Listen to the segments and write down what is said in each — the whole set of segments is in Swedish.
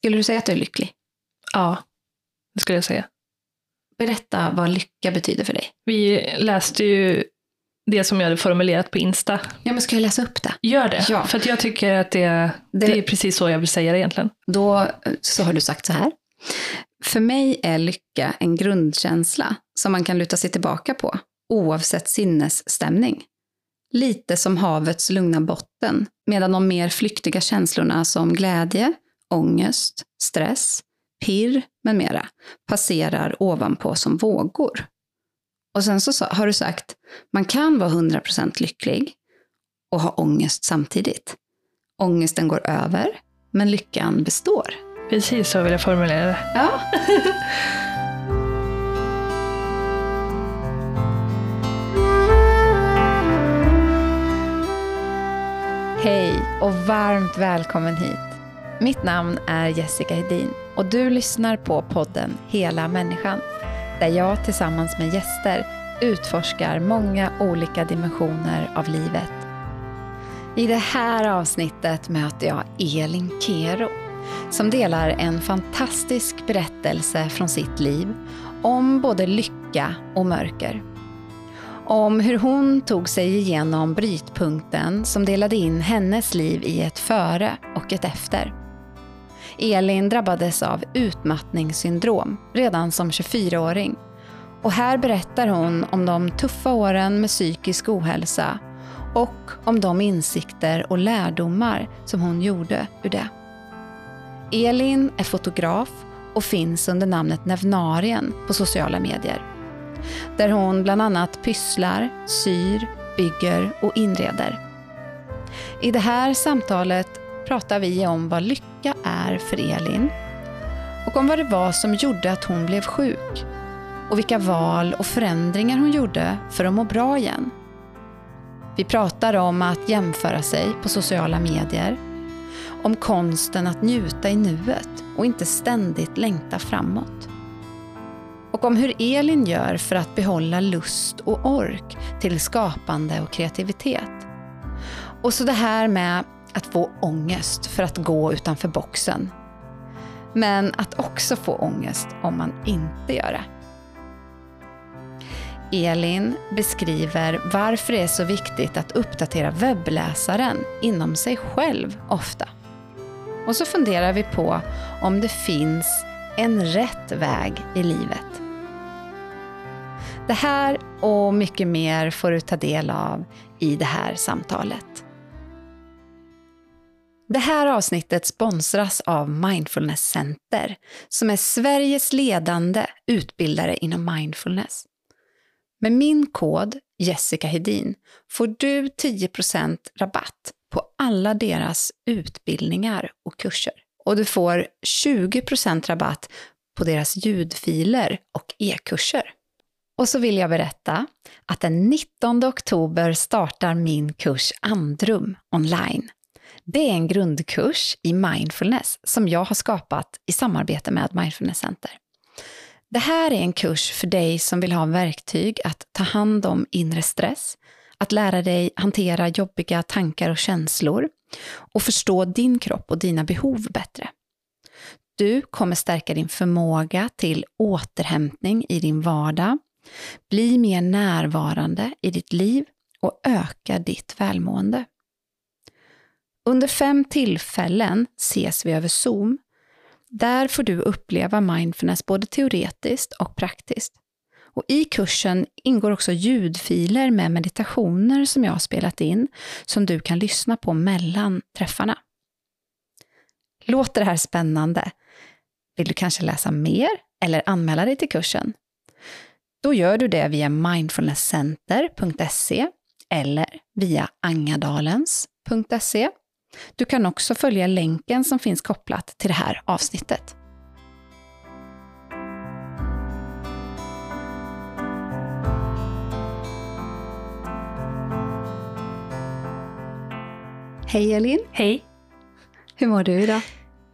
Skulle du säga att du är lycklig? Ja, det skulle jag säga. Berätta vad lycka betyder för dig. Vi läste ju det som jag hade formulerat på Insta. Ja, men ska jag läsa upp det? Gör det, Ja. för jag tycker att det, det... Det- är precis så jag vill säga det egentligen. Då så har du sagt så här. För mig är lycka en grundkänsla som man kan luta sig tillbaka på, oavsett sinnesstämning. Lite som havets lugna botten, medan de mer flyktiga känslorna som glädje, ångest, stress, pirr med mera passerar ovanpå som vågor. Och sen så har du sagt, man kan vara 100% lycklig och ha ångest samtidigt. Ångesten går över, men lyckan består. Precis så vill jag formulera det. Ja. Hej och varmt välkommen hit. Mitt namn är Jessica Hedin och du lyssnar på podden Hela människan där jag tillsammans med gäster utforskar många olika dimensioner av livet. I det här avsnittet möter jag Elin Kero som delar en fantastisk berättelse från sitt liv om både lycka och mörker. Om hur hon tog sig igenom brytpunkten som delade in hennes liv i ett före och ett efter. Elin drabbades av utmattningssyndrom redan som 24-åring. Och här berättar hon om de tuffa åren med psykisk ohälsa och om de insikter och lärdomar som hon gjorde ur det. Elin är fotograf och finns under namnet Nevnarien på sociala medier. Där hon bland annat pysslar, syr, bygger och inreder. I det här samtalet pratar vi om vad lycka är för Elin och om vad det var som gjorde att hon blev sjuk och vilka val och förändringar hon gjorde för att må bra igen. Vi pratar om att jämföra sig på sociala medier, om konsten att njuta i nuet och inte ständigt längta framåt. Och om hur Elin gör för att behålla lust och ork till skapande och kreativitet. Och så det här med att få ångest för att gå utanför boxen. Men att också få ångest om man inte gör det. Elin beskriver varför det är så viktigt att uppdatera webbläsaren inom sig själv ofta. Och så funderar vi på om det finns en rätt väg i livet. Det här och mycket mer får du ta del av i det här samtalet. Det här avsnittet sponsras av Mindfulness Center som är Sveriges ledande utbildare inom mindfulness. Med min kod Jessica Hedin får du 10% rabatt på alla deras utbildningar och kurser. Och du får 20% rabatt på deras ljudfiler och e-kurser. Och så vill jag berätta att den 19 oktober startar min kurs Andrum online. Det är en grundkurs i mindfulness som jag har skapat i samarbete med Mindfulness Center. Det här är en kurs för dig som vill ha verktyg att ta hand om inre stress, att lära dig hantera jobbiga tankar och känslor och förstå din kropp och dina behov bättre. Du kommer stärka din förmåga till återhämtning i din vardag, bli mer närvarande i ditt liv och öka ditt välmående. Under fem tillfällen ses vi över Zoom. Där får du uppleva mindfulness både teoretiskt och praktiskt. Och I kursen ingår också ljudfiler med meditationer som jag har spelat in, som du kan lyssna på mellan träffarna. Låter det här spännande? Vill du kanske läsa mer eller anmäla dig till kursen? Då gör du det via mindfulnesscenter.se eller via angadalens.se. Du kan också följa länken som finns kopplat till det här avsnittet. Hej Elin, Hej! hur mår du idag?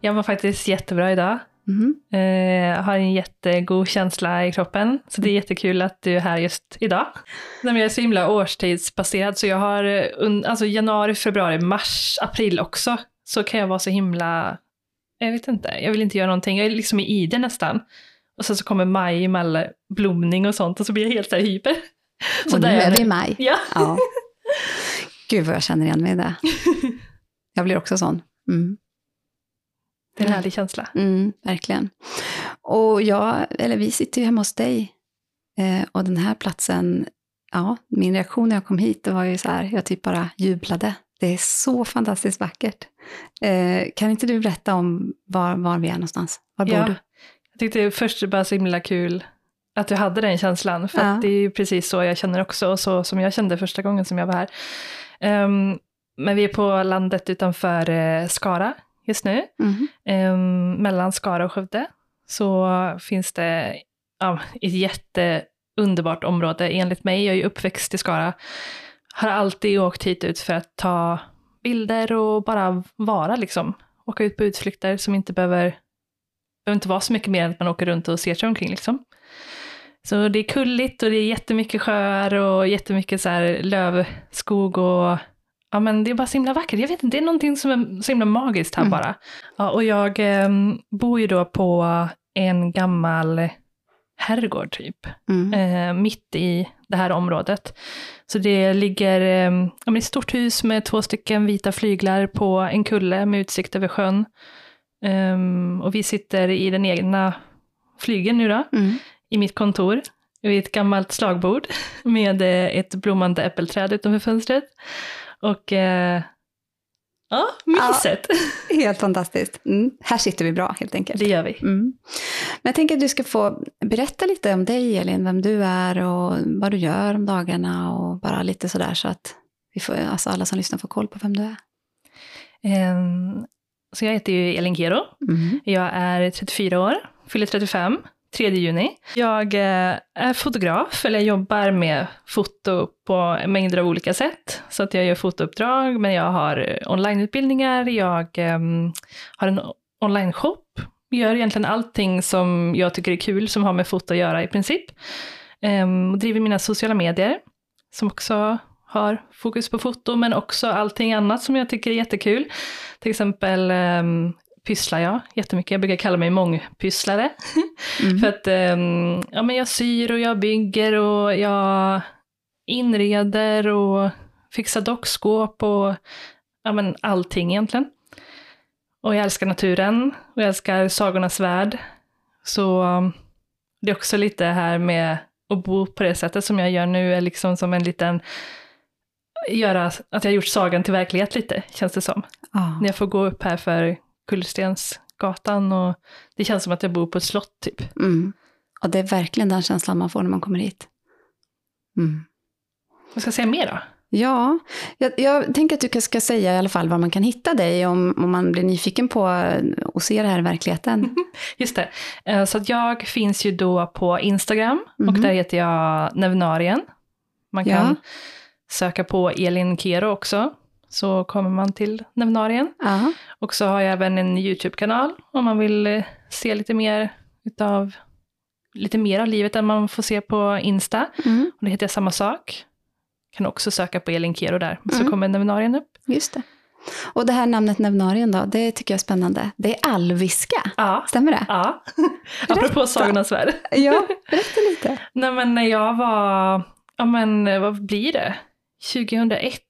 Jag mår faktiskt jättebra idag. Mhm. Eh, har en jättegod känsla i kroppen, så det är jättekul att du är här just idag. Jag är så himla årstidsbaserad, så jag har eh, alltså januari, februari, mars, april också, så kan jag vara så himla jag vet inte, jag vill inte göra någonting, jag är liksom i det nästan. Och sen så kommer maj med all blomning och sånt och så blir jag helt så här hyper. Så och nu är vi i maj. Ja. Ja. Gud vad jag känner igen mig i det. Jag blir också sån. Mm. Det är en härlig känsla. Mm, verkligen. Och jag, eller vi sitter ju hemma hos dig. Eh, och den här platsen, ja, min reaktion när jag kom hit, det var ju så här, jag typ bara jublade. Det är så fantastiskt vackert. Eh, kan inte du berätta om var, var vi är någonstans? Var bor Ja. du? Jag tyckte först det var så himla kul att du hade den känslan, för Ja. det är ju precis så jag känner också, och så som jag kände första gången som jag var här. Ehm, men vi är på landet utanför eh, Skara just nu, Mhm. Ehm, mellan Skara och Skövde. Så finns det ja, ett jätteunderbart område enligt mig. Jag är ju uppväxt i Skara. Har alltid åkt hit ut för att ta bilder och bara vara liksom. Åka ut på utflykter som inte behöver, behöver inte vara så mycket mer än att man åker runt och ser sig omkring liksom. Så det är kulligt och det är jättemycket sjöar och jättemycket så här lövskog och ja men det är bara så himla vackert. Jag vet inte, det är någonting som är så himla magiskt här Mm. bara. Ja, och jag em, bor ju då på en gammal herrgård typ, Mm. eh, mitt i det här området. Så det ligger eh, ja, ett stort hus med två stycken vita flyglar på en kulle med utsikt över sjön. Ehm, och vi sitter i den egna flygeln nu då, Mm. i mitt kontor, vid ett gammalt slagbord med eh, ett blommande äppelträd utanför fönstret. Och eh, ja, mysigt. Helt fantastiskt. Mm. Här sitter vi bra helt enkelt. Det gör vi. Mm. Men jag tänker att du ska få berätta lite om dig Elin, vem du är och vad du gör om dagarna och bara lite sådär så att vi får, alltså alla som lyssnar får koll på vem du är. Ehm, så jag heter ju Elin Kero. Mm. Jag är 34 år, fyller 35, 3 juni. Jag eh, är fotograf, eller jag jobbar med foto på mängder av olika sätt. Så att jag gör fotouppdrag, men jag har eh, onlineutbildningar, jag ehm, har en onlineshop. Jag gör egentligen allting som jag tycker är kul som har med foto att göra i princip. Ehm, och driver mina sociala medier, som också har fokus på foto, men också allting annat som jag tycker är jättekul. Till exempel ehm, pysslar jag jättemycket. Jag brukar kalla mig mångpysslare. Mm. För att ehm, ja, men jag syr och jag bygger och jag inreder och fixar dockskåp och ja, men allting egentligen. Och jag älskar naturen och jag älskar sagornas värld. Så um, det är också lite här med att bo på det sättet som jag gör nu är liksom som en liten göra att jag gjort sagan till verklighet lite, känns det som. Ja. När jag får gå upp här för Kullerstensgatan och det känns som att jag bor på ett slott typ. Mm. Och det är verkligen den känslan man får när man kommer hit. Mm. Vad ska jag säga mer då? Ja, jag, jag tänker att du ska säga i alla fall var man kan hitta dig om, om man blir nyfiken på att se det här i verkligheten. Just det. Eh, Så jag finns ju då på Instagram och Mhm. där heter jag Nevnarien. Man kan Ja. söka på Elin Kero också, så kommer man till Nevnarien. Ja. Och så har jag även en YouTube-kanal om man vill eh, se lite mer utav lite mer av livet än man får se på Insta. Mm. Och det heter jag samma sak. Kan också söka på Elin Kero där, så Mm. kommer Nevnarien upp. Just det. Och det här namnet Nevnarien då, det tycker jag är spännande. Det är alviska, Ja. stämmer det? Ja, apropå Sagornas värld. Ja, berätta lite. Nej men när jag var, ja men vad blir det? 2001,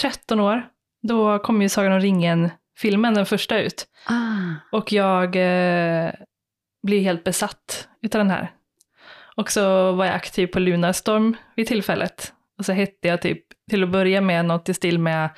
13 år, då kom ju Sagan om ringen-filmen, den första ut. Ah. Och jag eh, blev helt besatt utav den här. Och så var jag aktiv på Lunarstorm vid tillfället. Och så hette jag typ, till att börja med, något i stil med,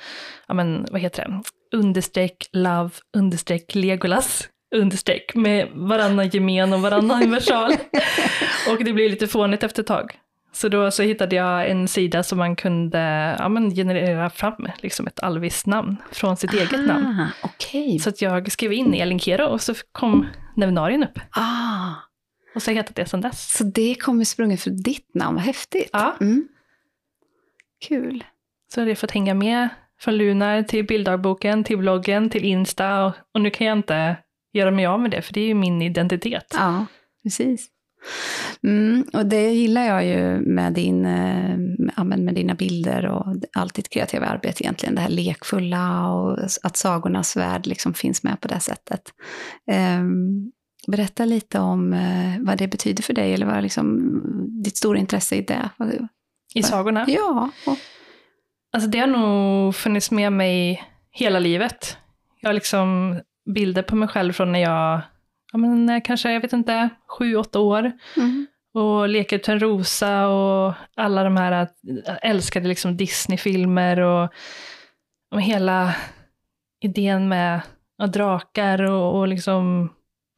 ja men vad heter det, understreck love, understreck Legolas, understreck med varannan gemen och varannan universal. och det blev lite fånigt efter ett tag. Så då så hittade jag en sida som man kunde ja, men generera fram liksom ett alviskt namn från sitt eget namn. Okej. Så att jag skrev in Elin Kero och så kom Nevnarien upp. Ah, Och så har jag hetat det sedan dess. så det kommer sprunget för ditt namn, vad häftigt. Ja. Mm. Kul. Så har jag fått hänga med från Lunar till bilddagboken, till bloggen, till Insta och, och nu kan jag inte göra mig av med det för det är ju min identitet. Ja, precis. Mm, och det gillar jag ju med din, eh, med med dina bilder och allt ditt kreativa arbete egentligen. Det här lekfulla och att sagornas värld liksom finns med på det sättet. Um, berätta lite om uh, vad det betyder för dig, eller vad liksom ditt stora intresse i det. I sagorna? Ja. Och... Alltså det har nog funnits med mig hela livet. Jag har liksom bilder på mig själv från när jag, ja men kanske, jag vet inte, sju, åtta år. Mm. Och Leker Törnrosa och alla de här, jag älskade liksom Disney-filmer och, och hela idén med och drakar och, och liksom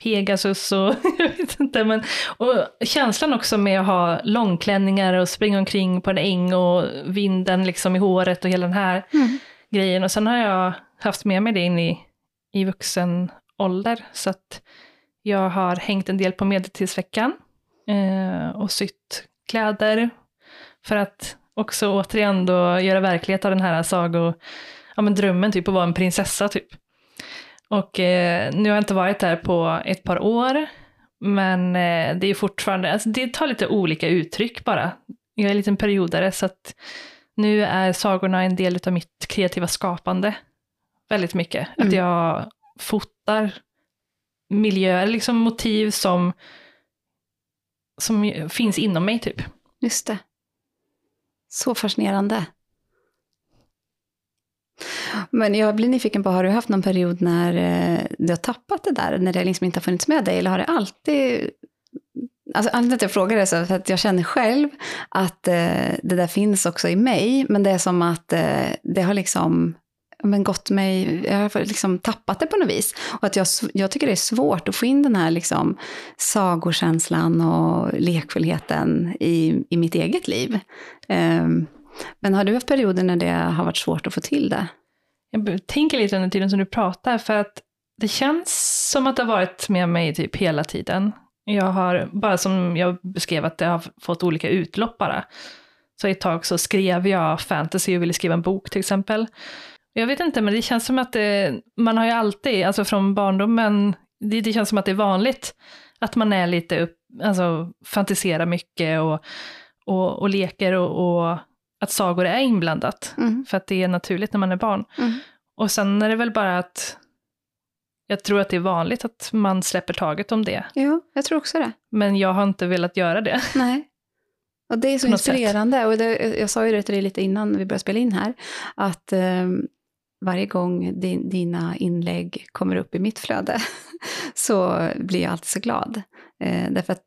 Pegasus och jag vet inte. Men, och känslan också med att ha långklänningar och springa omkring på en äng och vinden liksom i håret och hela den här mm. grejen. Och sen har jag haft med mig det in i, i vuxen ålder. Så att jag har hängt en del på Medeltidsveckan eh, och sytt kläder. För att också återigen då göra verklighet av den här sago, ja men drömmen typ att vara en prinsessa typ. Och eh, nu har jag inte varit där på ett par år, men eh, det är fortfarande, alltså det tar lite olika uttryck bara. Jag är en liten periodare så att nu är sagorna en del av mitt kreativa skapande. Väldigt mycket. Mm. Att jag fotar miljöer, liksom motiv som, som finns inom mig typ. Just det. Så fascinerande. Men jag blir nyfiken på, har du haft någon period när eh, du har tappat det där, när det liksom inte har funnits med dig, eller har det alltid Alltså, anledningen till att jag frågar det är för att jag känner själv att eh, det där finns också i mig, men det är som att eh, det har liksom men gått mig, jag har liksom tappat det på något vis. Och att jag, jag tycker det är svårt att få in den här liksom sagokänslan och lekfullheten i, i mitt eget liv. Um, men har du haft perioder när det har varit svårt att få till det? Jag tänker lite under tiden som du pratar, för att det känns som att det har varit med mig typ hela tiden. Jag har, bara som jag beskrev, att jag har fått olika utlopp bara. Så ett tag så skrev jag fantasy och ville skriva en bok till exempel. Jag vet inte, men det känns som att det, man har ju alltid, alltså från barndomen, det, det känns som att det är vanligt att man är lite upp, alltså fantiserar mycket och, och, och leker och, och att sagor är inblandat, mm. för att det är naturligt när man är barn. Mm. Och sen är det väl bara att jag tror att det är vanligt att man släpper taget om det. Jo, jag tror också det. Men jag har inte velat göra det. Nej. Och det är så inspirerande. Och det, jag sa ju det till dig lite innan vi började spela in här, att eh, varje gång din, dina inlägg kommer upp i mitt flöde så blir jag alltid så glad. Eh, därför att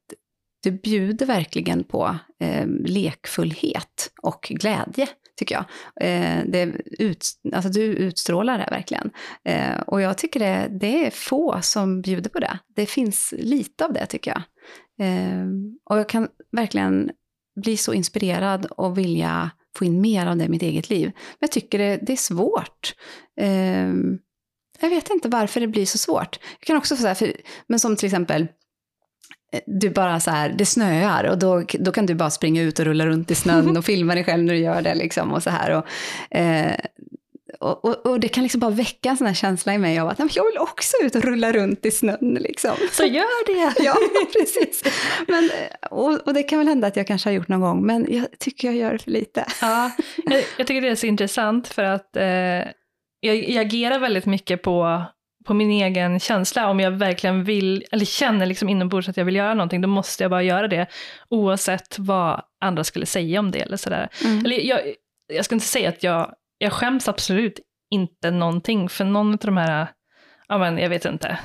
du bjuder verkligen på eh, lekfullhet och glädje, tycker jag. Eh, det ut, alltså du utstrålar det verkligen. Eh, och jag tycker det, det är få som bjuder på det. Det finns lite av det, tycker jag. Eh, och jag kan verkligen bli så inspirerad och vilja få in mer av det i mitt eget liv. Men jag tycker det, det är svårt. Eh, jag vet inte varför det blir så svårt. Jag kan också säga, för, men som till exempel, eh, du bara så här, det snöar och då, då kan du bara springa ut och rulla runt i snön och filma dig själv när du gör det liksom och så här. Och, eh, och, och, och, det kan liksom bara väcka en sån här känsla i mig av att jag vill också ut och rulla runt i snön. Liksom. Så gör det! ja, precis. Men, och, och, det kan väl hända att jag kanske har gjort någon gång, men jag tycker jag gör det för lite. ja, jag, jag tycker det är så intressant för att eh, jag, jag agerar väldigt mycket på på min egen känsla. Om jag verkligen vill, eller känner liksom inombords att jag vill göra någonting, då måste jag bara göra det. Oavsett vad andra skulle säga om det eller sådär. Mm. Eller jag, jag ska inte säga att jag, jag skäms absolut inte någonting för någon av de här, ja men jag vet inte,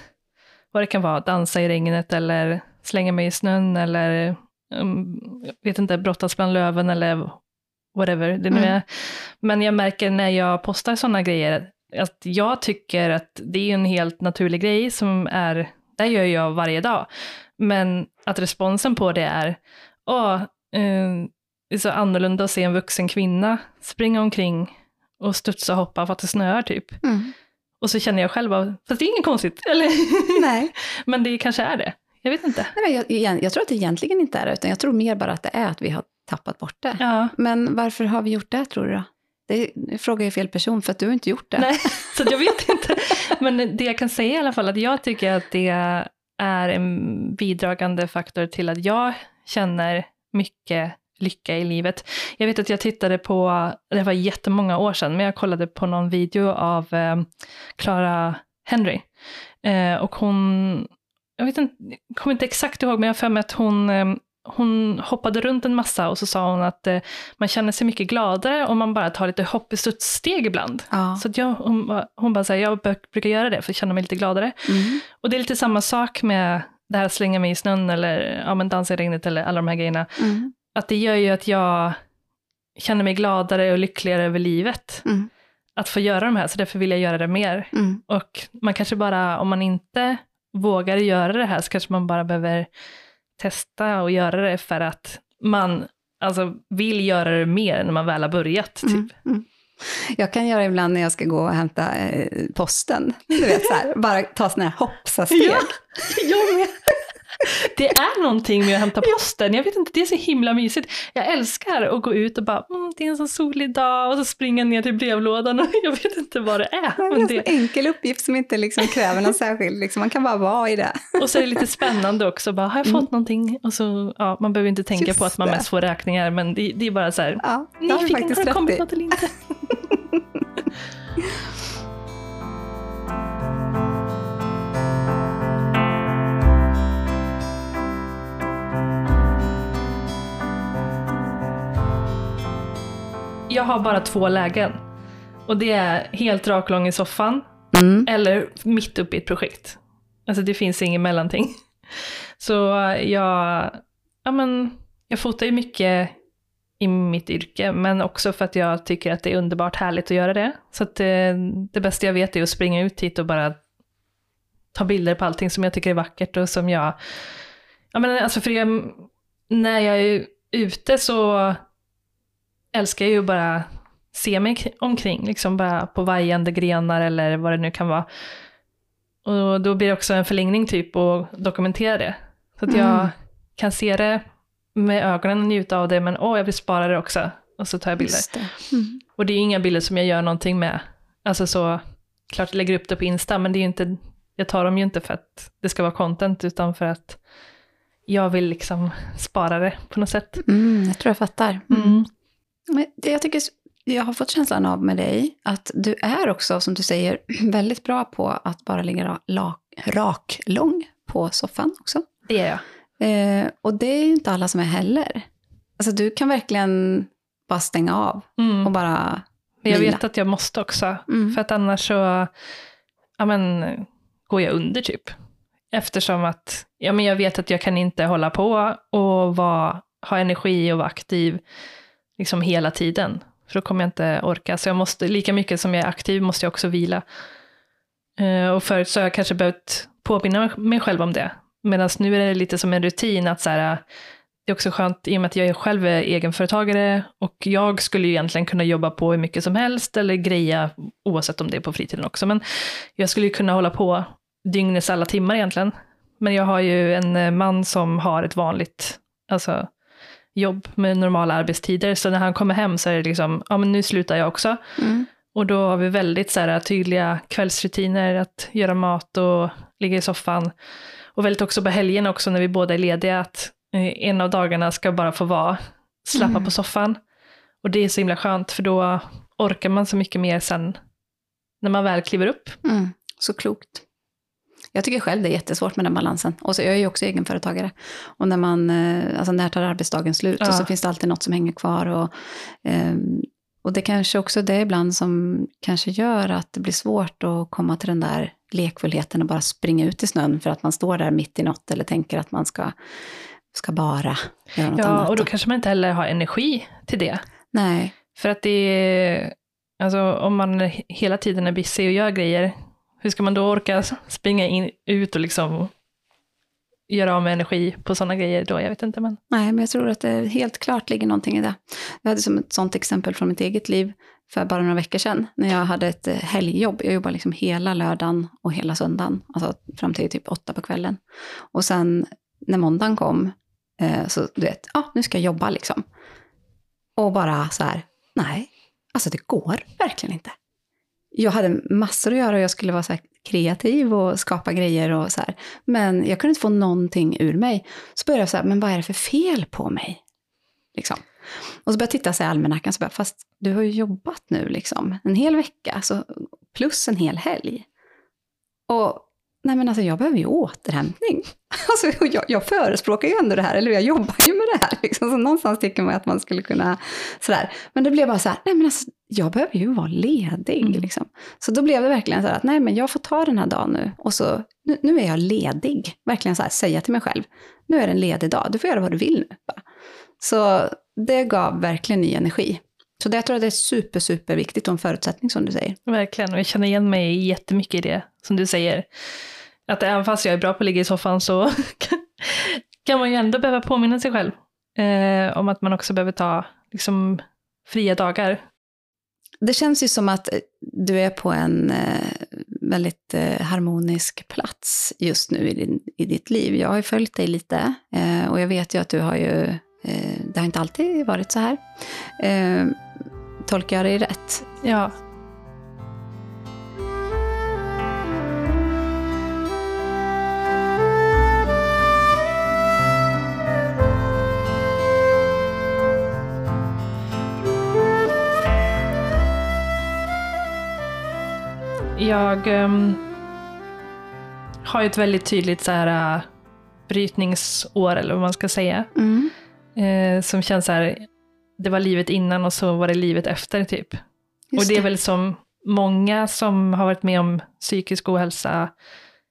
vad det kan vara, dansa i regnet eller slänga mig i snön eller um, vet inte, brottas bland löven eller whatever det nu mm. är. Men jag märker när jag postar sådana grejer, att jag tycker att det är en helt naturlig grej som är, det gör jag varje dag. Men att responsen på det är, åh, eh, det är så annorlunda att se en vuxen kvinna springa omkring och studsa och hoppa för att det snöar typ. Mm. Och så känner jag själv, fast det är inget konstigt, eller? Nej. Men det kanske är det. Jag vet inte. Nej, jag, jag, tror att det egentligen inte är det, utan jag tror mer bara att det är att vi har tappat bort det. Ja. Men varför har vi gjort det, tror du då? Det frågar ju fel person, för att du har inte gjort det. Nej, så jag vet inte. Men det jag kan säga i alla fall, att jag tycker att det är en bidragande faktor till att jag känner mycket lycka i livet. Jag vet att jag tittade på, det var jättemånga år sedan, men jag kollade på någon video av eh, Clara Henry. Eh, och hon, jag vet inte, kommer inte exakt ihåg, men jag har för mig att hon eh, hon hoppade runt en massa och så sa hon att eh, man känner sig mycket gladare om man bara tar lite hopp i studssteg ibland. Ja. Så jag, hon, hon bara säger, jag brukar göra det för att känna mig lite gladare. Mm. Och det är lite samma sak med det här att slänga mig i snön eller ja, men dansa i regnet eller alla de här grejerna. Mm. Att det gör ju att jag känner mig gladare och lyckligare över livet. Mm. Att få göra de här, så därför vill jag göra det mer. Mm. Och man kanske bara, om man inte vågar göra det här, så kanske man bara behöver testa och göra det för att man alltså, vill göra det mer när man väl har börjat. Typ. Mm, mm. Jag kan göra ibland när jag ska gå och hämta eh, posten. Du vet, så här, bara ta sådana här hoppsasteg. Ja, jag med. Det är någonting med att hämta posten, jag vet inte, det är så himla mysigt. Jag älskar att gå ut och bara, mm, det är en sån solig dag och så springa ner till brevlådan och jag vet inte vad det är. Men det är en det... enkel uppgift som inte liksom kräver någon särskild, liksom, man kan bara vara i det. Och så är det lite spännande också, bara, har jag fått mm. någonting? Och så, ja, man behöver inte tänka Just på att man mest får räkningar, men det, det är bara så här, ja, nyfiken, har det kommit något eller inte? jag har bara två lägen. Och det är helt raklång i soffan mm. eller mitt uppe i ett projekt. Alltså det finns ingen mellanting. Så jag, ja men, jag fotar ju mycket i mitt yrke, men också för att jag tycker att det är underbart härligt att göra det. Så att det, det bästa jag vet är att springa ut hit och bara ta bilder på allting som jag tycker är vackert och som jag... Ja men alltså för jag, när jag är ute så älskar ju bara se mig omkring, liksom bara på vajande grenar eller vad det nu kan vara. Och då blir det också en förlängning typ att dokumentera det. Så att jag mm. kan se det med ögonen och njuta av det, men åh, jag vill spara det också. Och så tar jag bilder. Det. Mm. Och det är inga bilder som jag gör någonting med. Alltså så, klart jag lägger upp det på Insta, men det är inte, jag tar dem ju inte för att det ska vara content, utan för att jag vill liksom spara det på något sätt. Mm, jag tror jag fattar. Mm. Men det jag tycker jag har fått känslan av med dig, att du är också, som du säger, väldigt bra på att bara ligga rak, rak lång på soffan också. Det är jag. Eh, och det är ju inte alla som är heller. Alltså du kan verkligen bara stänga av mm. och bara Men Jag vet att jag måste också, mm. för att annars så ja, men, går jag under typ. Eftersom att ja, men jag vet att jag kan inte hålla på och vara, ha energi och vara aktiv liksom hela tiden. För då kommer jag inte orka. Så jag måste, lika mycket som jag är aktiv måste jag också vila. Eh, och förut så har jag kanske behövt påminna mig själv om det. Medan nu är det lite som en rutin att så här, eh, det är också skönt i och med att jag själv är egenföretagare och jag skulle ju egentligen kunna jobba på hur mycket som helst eller greja oavsett om det är på fritiden också. Men jag skulle ju kunna hålla på dygnets alla timmar egentligen. Men jag har ju en eh, man som har ett vanligt, alltså jobb med normala arbetstider. Så när han kommer hem så är det liksom, ja men nu slutar jag också. Mm. Och då har vi väldigt så här, tydliga kvällsrutiner, att göra mat och ligga i soffan. Och väldigt också på helgen också när vi båda är lediga, att eh, en av dagarna ska bara få vara, slappa mm. på soffan. Och det är så himla skönt, för då orkar man så mycket mer sen när man väl kliver upp. Mm. Så klokt. Jag tycker själv det är jättesvårt med den balansen. Och så, jag är ju också egenföretagare. Och när man, eh, alltså när tar arbetsdagen slut? Ja. Och så finns det alltid något som hänger kvar. Och, um, och det kanske också det ibland som kanske gör att det blir svårt att komma till den där lekfullheten och bara springa ut i snön för att man står där mitt i något eller tänker att man ska, ska bara göra något ja, annat. Ja, och då kanske man inte heller har energi till det. Nej. För att det är, alltså om man hela tiden är busy och gör grejer, hur ska man då orka springa in, ut och liksom göra av med energi på sådana grejer då? Jag vet inte. Men... Nej, men jag tror att det helt klart ligger någonting i det. Jag hade som ett sådant exempel från mitt eget liv för bara några veckor sedan, när jag hade ett eh, helgjobb. Jag jobbade liksom hela lördagen och hela söndagen, alltså fram till typ åtta på kvällen. Och sen när måndagen kom, eh, så du vet, ja, ah, nu ska jag jobba liksom. Och bara så här, nej, alltså det går verkligen inte jag hade massor att göra och jag skulle vara så kreativ och skapa grejer och så här. Men jag kunde inte få någonting ur mig. Så började jag så här, men vad är det för fel på mig? Liksom. Och så började jag titta så i almanackan, så bara, fast du har ju jobbat nu liksom, en hel vecka, så, plus en hel helg. Och nej men alltså jag behöver ju återhämtning. Alltså jag, jag förespråkar ju ändå det här, eller jag jobbar ju med det här. Liksom. Så någonstans tycker man att man skulle kunna sådär. Men det blev bara så här, nej men alltså jag behöver ju vara ledig. Mm. Liksom. Så då blev det verkligen så här att, nej men jag får ta den här dagen nu. Och så, nu, nu är jag ledig. Verkligen så här, säga till mig själv, nu är det en ledig dag, du får göra vad du vill nu. Så det gav verkligen ny energi. Så det, jag tror att det är super, super viktigt och en förutsättning som du säger. Verkligen, och jag känner igen mig jättemycket i det som du säger. Att även fast jag är bra på att ligga i soffan så kan man ju ändå behöva påminna sig själv eh, om att man också behöver ta liksom, fria dagar. Det känns ju som att eh, du är på en eh, väldigt eh, harmonisk plats just nu i, din, i ditt liv. Jag har ju följt dig lite och jag vet ju att du har ju, det har inte alltid varit så här. Tolkar jag dig rätt? Ja, Jag um, har ett väldigt tydligt så här, uh, brytningsår, eller vad man ska säga. Mm. Uh, som känns så här, det var livet innan och så var det livet efter typ. Just och det är väl som många som har varit med om psykisk ohälsa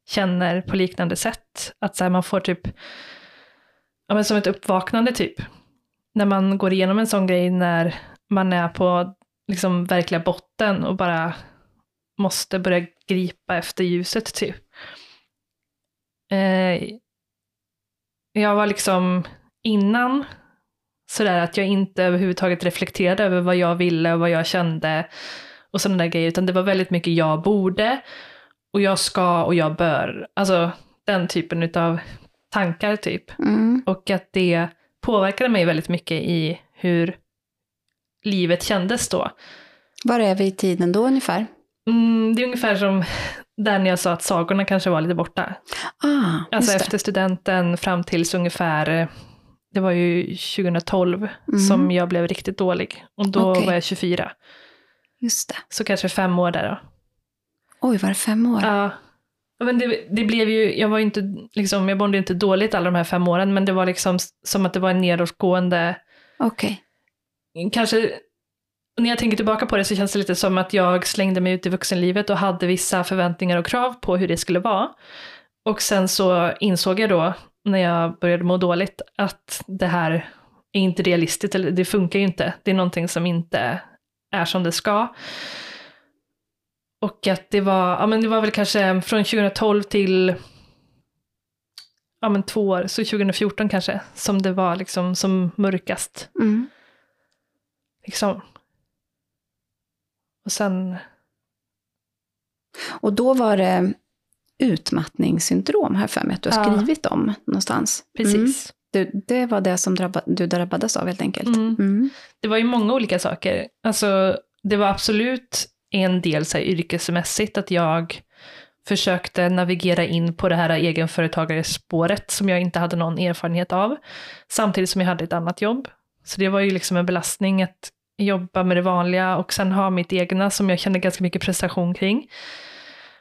känner på liknande sätt. Att så här, man får typ, ja men som ett uppvaknande typ. När man går igenom en sån grej när man är på liksom verkliga botten och bara måste börja gripa efter ljuset typ. Eh, jag var liksom innan sådär att jag inte överhuvudtaget reflekterade över vad jag ville och vad jag kände och sådana där grejer, utan det var väldigt mycket jag borde och jag ska och jag bör. Alltså den typen av tankar typ. Mm. Och att det påverkade mig väldigt mycket i hur livet kändes då. Var är vi i tiden då ungefär? Mm, det är ungefär som där när jag sa att sagorna kanske var lite borta. Ah, alltså efter studenten fram tills ungefär, det var ju 2012 mm. som jag blev riktigt dålig. Och då okay. var jag 24. Just det. Så kanske fem år där då. Oj, var det fem år? Ja. Men det, det blev ju, jag var inte, liksom, jag mådde inte dåligt alla de här fem åren, men det var liksom som att det var en nedåtgående, Okej. Okay. kanske när jag tänker tillbaka på det så känns det lite som att jag slängde mig ut i vuxenlivet och hade vissa förväntningar och krav på hur det skulle vara. Och sen så insåg jag då, när jag började må dåligt, att det här är inte realistiskt, eller det funkar ju inte. Det är någonting som inte är som det ska. Och att det var, ja men det var väl kanske från 2012 till ja men två år, så 2014 kanske, som det var liksom som mörkast. Mm. Liksom. Och sen... Och då var det utmattningssyndrom, här för mig att du har ja. skrivit om någonstans. Precis. Mm. Du, det var det som drabbad, du drabbades av helt enkelt. Mm. Mm. Det var ju många olika saker. Alltså, det var absolut en del så här, yrkesmässigt, att jag försökte navigera in på det här egenföretagarespåret som jag inte hade någon erfarenhet av, samtidigt som jag hade ett annat jobb. Så det var ju liksom en belastning att jobba med det vanliga och sen ha mitt egna som jag kände ganska mycket prestation kring.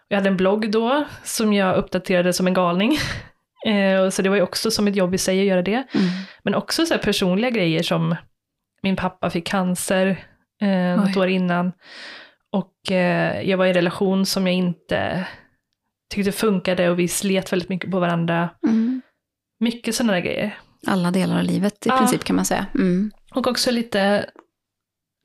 Jag hade en blogg då som jag uppdaterade som en galning. Eh, så det var ju också som ett jobb i sig att göra det. Mm. Men också så personliga grejer som min pappa fick cancer eh, något år innan. Och eh, jag var i en relation som jag inte tyckte funkade och vi slet väldigt mycket på varandra. Mm. Mycket sådana där grejer. Alla delar av livet i ja. princip kan man säga. Mm. Och också lite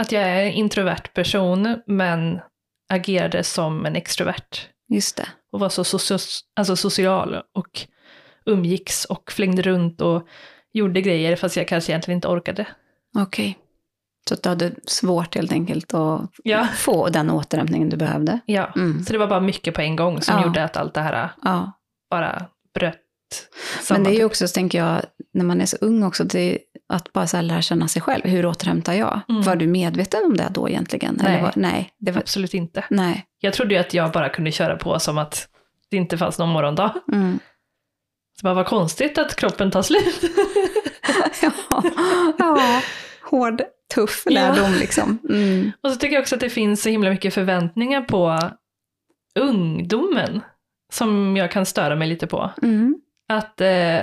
att jag är en introvert person, men agerade som en extrovert. Just det. Och var så socio alltså social och umgicks och flängde runt och gjorde grejer fast jag kanske egentligen inte orkade. Okej. Okay. Så att du hade svårt helt enkelt att ja. få den återhämtningen du behövde? Ja, mm. så det var bara mycket på en gång som ja. gjorde att allt det här ja. bara bröt Men det är ju också, så tänker jag, när man är så ung också, det att bara så lära känna sig själv. Hur återhämtar jag? Mm. Var du medveten om det då egentligen? Nej, Eller var, nej det var, absolut inte. Nej. Jag trodde ju att jag bara kunde köra på som att det inte fanns någon morgondag. Mm. Så bara, vad konstigt att kroppen tar slut. ja, ja, hård, tuff lärdom. Ja. Liksom. Mm. Och så tycker jag också att det finns så himla mycket förväntningar på ungdomen som jag kan störa mig lite på. Mm. Att eh,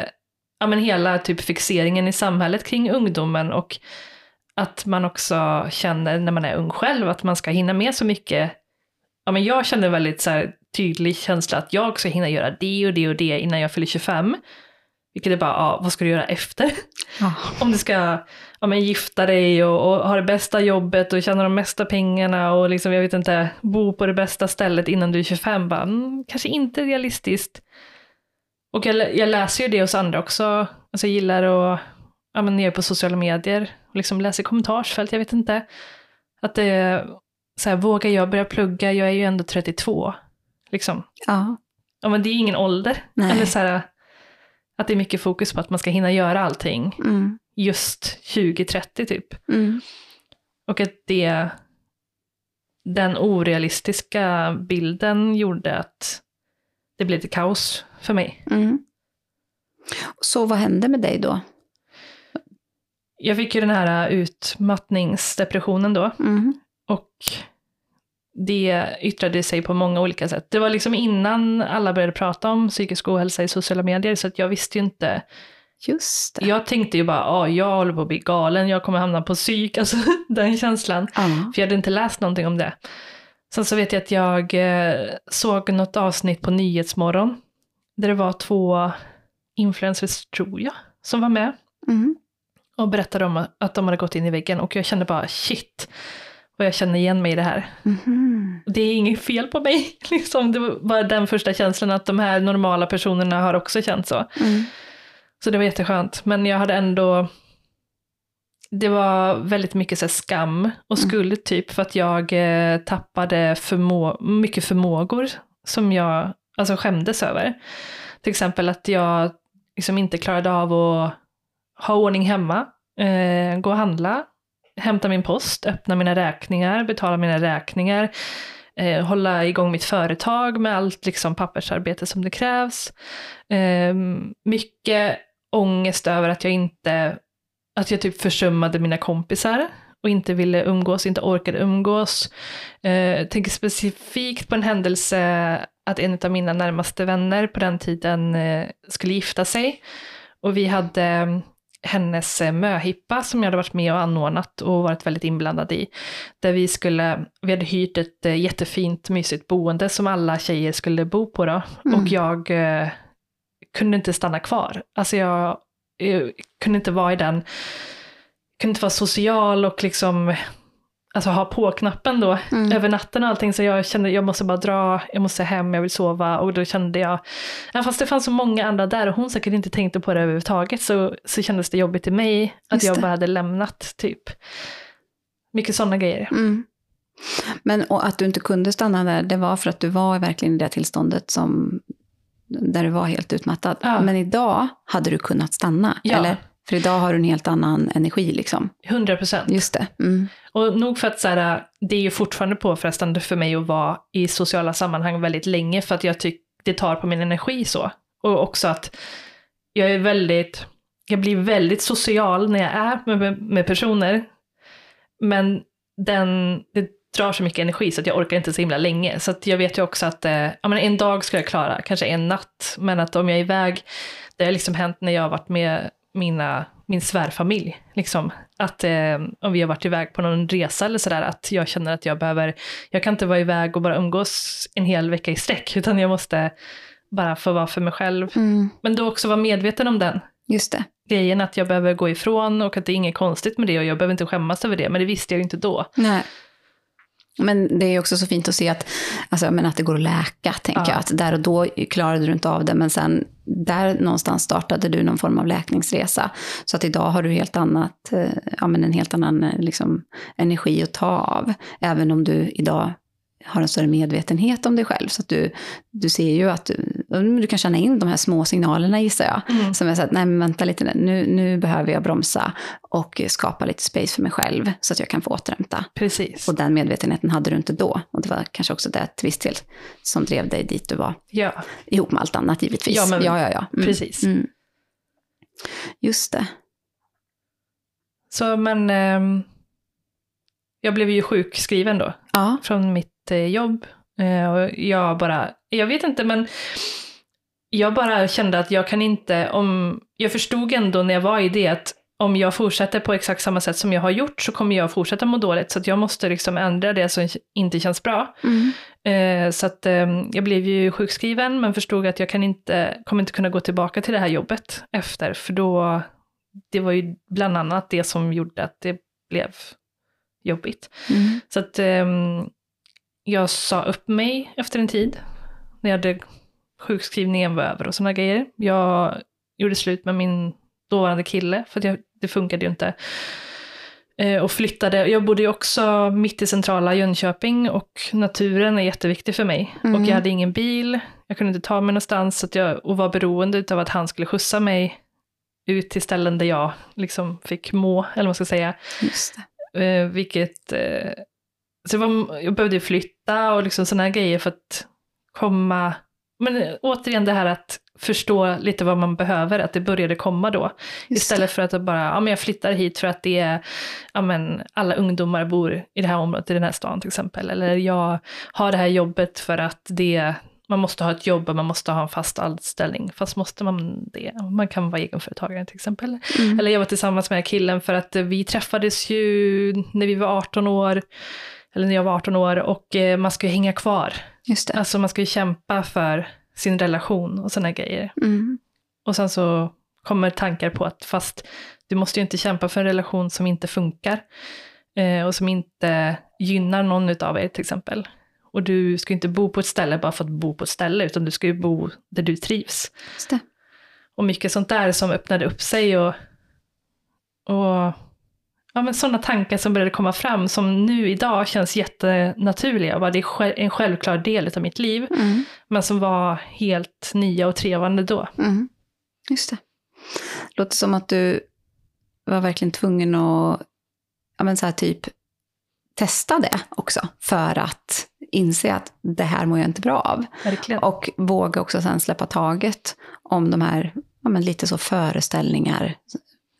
ja, men hela typ fixeringen i samhället kring ungdomen och att man också känner när man är ung själv att man ska hinna med så mycket. Ja, men jag känner väldigt så här, tydlig känsla att jag ska hinna göra det och det och det innan jag fyller 25. Vilket är bara, ja, vad ska du göra efter? Ja. Om du ska ja, men gifta dig och, och ha det bästa jobbet och tjäna de mesta pengarna och liksom, jag vet inte, bo på det bästa stället innan du är 25, bara, mm, kanske inte realistiskt. Och jag, jag läser ju det hos andra också, alltså jag gillar att, ja men ner på sociala medier, och liksom läser kommentarsfält, jag vet inte. Att det är så här, vågar jag börja plugga, jag är ju ändå 32. Liksom. Ja. Ja men det är ingen ålder. Nej. Eller så här, att det är mycket fokus på att man ska hinna göra allting Mm. just 2030 typ. Mm. Och att det, den orealistiska bilden gjorde att det blev lite kaos för mig. Mm. Så vad hände med dig då? Jag fick ju den här utmattningsdepressionen då Mm. och det yttrade sig på många olika sätt. Det var liksom innan alla började prata om psykisk ohälsa i sociala medier så att jag visste ju inte Just det. Jag tänkte ju bara, ja, jag håller på att bli galen, jag kommer hamna på psyk, alltså den känslan. Ja. För jag hade inte läst någonting om det. Sen så vet jag att jag eh, såg något avsnitt på Nyhetsmorgon, där det var två influencers, tror jag, som var med Mm. och berättade om att de hade gått in i väggen. Och jag kände bara, shit, vad jag känner igen mig i det här. Mhm. Det är inget fel på mig, liksom. Det var bara den första känslan att de här normala personerna har också känt så. Mm. Så det var jätteskönt. Men jag hade ändå... Det var väldigt mycket så skam och skuld typ för att jag eh, tappade förmå mycket förmågor som jag alltså, skämdes över. Till exempel att jag liksom inte klarade av att ha ordning hemma, eh, gå och handla, hämta min post, öppna mina räkningar, betala mina räkningar, eh, hålla igång mitt företag med allt liksom, pappersarbete som det krävs. Eh, mycket ångest över att jag inte, att jag typ försummade mina kompisar och inte ville umgås, inte orkade umgås. Eh, tänker specifikt på en händelse att en av mina närmaste vänner på den tiden eh, skulle gifta sig. Och vi hade eh, hennes eh, möhippa som jag hade varit med och anordnat och varit väldigt inblandad i. Där vi skulle, vi hade hyrt ett jättefint mysigt boende som alla tjejer skulle bo på då. Mm. Och jag eh, kunde inte stanna kvar. Alltså jag, jag kunde inte vara i den, kunde inte vara social och liksom alltså ha på-knappen då Mm. över natten och allting. Så jag kände jag måste bara dra, jag måste hem, jag vill sova. Och då kände jag, även fast det fanns så många andra där och hon säkert inte tänkte på det överhuvudtaget så, så kändes det jobbigt i mig att jag bara hade lämnat typ. Mycket sådana grejer. Mm. Men och att du inte kunde stanna där, det var för att du var verkligen i det tillståndet som, där du var helt utmattad. Ja. Men idag hade du kunnat stanna, Ja. eller? För idag har du en helt annan energi liksom. 100 procent. Just det. Mm. Och nog för att så här, det är ju fortfarande påfrestande för mig att vara i sociala sammanhang väldigt länge för att jag tycker det tar på min energi så. Och också att jag är väldigt, jag blir väldigt social när jag är med, med, personer. Men den, det drar så mycket energi så att jag orkar inte så himla länge. Så jag vet ju också att eh, ja, men en dag ska jag klara, kanske en natt. Men att om jag är iväg, det har liksom hänt när jag har varit med mina, min svärfamilj. Liksom, att eh, om vi har varit iväg på någon resa eller sådär, att jag känner att jag behöver, jag kan inte vara iväg och bara umgås en hel vecka i sträck, utan jag måste bara få vara för mig själv. Mm. Men då också vara medveten om den Just det. grejen att jag behöver gå ifrån och att det är inget konstigt med det och jag behöver inte skämmas över det, men det visste jag ju inte då. Nej. Men det är också så fint att se att, alltså, men att det går att läka, tänker Ja. jag. Att där och då klarade du inte av det, men sen där någonstans startade du någon form av läkningsresa. Så att idag har du helt annat, eh, ja, men en helt annan eh, liksom, energi att ta av. Även om du idag har en större medvetenhet om dig själv. Så att du, du ser ju att du, du kan känna in de här små signalerna gissar jag. Mm. Som är så att, nej men vänta lite nu, nu behöver jag bromsa och skapa lite space för mig själv så att jag kan få återhämta. Precis. Och den medvetenheten hade du inte då. Och det var kanske också det till viss del som drev dig dit du var. Ja, Ihop med allt annat givetvis. Ja, men ja, ja. ja. Mm. precis. Mm. Just det. Så men eh, jag blev ju sjukskriven då Ja. från mitt jobb. Eh, och jag bara, jag vet inte men jag bara kände att jag kan inte, om, jag förstod ändå när jag var i det att om jag fortsätter på exakt samma sätt som jag har gjort så kommer jag fortsätta må dåligt. Så att jag måste liksom ändra det som inte känns bra. Mm. Eh, så att eh, jag blev ju sjukskriven men förstod att jag kan inte, kommer inte kunna gå tillbaka till det här jobbet efter. För då, det var ju bland annat det som gjorde att det blev jobbigt. Mm. Så att ehm, jag sa upp mig efter en tid, när jag hade sjukskrivningen var över och sådana grejer. Jag gjorde slut med min dåvarande kille, för att jag, det funkade ju inte. Eh, och flyttade, jag bodde ju också mitt i centrala Jönköping och naturen är jätteviktig för mig. Mm. Och jag hade ingen bil, jag kunde inte ta mig någonstans, så jag, och var beroende av att han skulle skjutsa mig ut till ställen där jag liksom fick må, eller vad man ska säga. Eh, vilket... Eh, så var, jag behövde flytta och liksom sådana grejer för att komma... Men eh, återigen det här att förstå lite vad man behöver, att det började komma då. Just Istället för att bara, ja men jag flyttar hit för att det är, ja men alla ungdomar bor i det här området, i den här stan till exempel. Eller jag har det här jobbet för att det, man måste ha ett jobb och man måste ha en fast anställning. Fast måste man det? Man kan vara egenföretagare till exempel. Mm. Eller jag var tillsammans med killen för att vi träffades ju när vi var 18 år, eller när jag var 18 år, och eh, man ska ju hänga kvar. Just det. Alltså man ska ju kämpa för sin relation och sådana grejer. Mm. Och sen så kommer tankar på att fast du måste ju inte kämpa för en relation som inte funkar eh, och som inte gynnar någon utav er till exempel. Och du ska ju inte bo på ett ställe bara för att bo på ett ställe, utan du ska ju bo där du trivs. Och mycket sånt där som öppnade upp sig och, och ja, men sådana tankar som började komma fram som nu idag känns jättenaturliga. Bara det är en självklar del av mitt liv, Mm. men som var helt nya och trevande då. Mm. Just det. Låter som att du var verkligen tvungen att ja, men så här typ testa det också för att inse att det här mår jag inte bra av. Verkligen. Och våga också sen släppa taget om de här ja, men lite så föreställningar,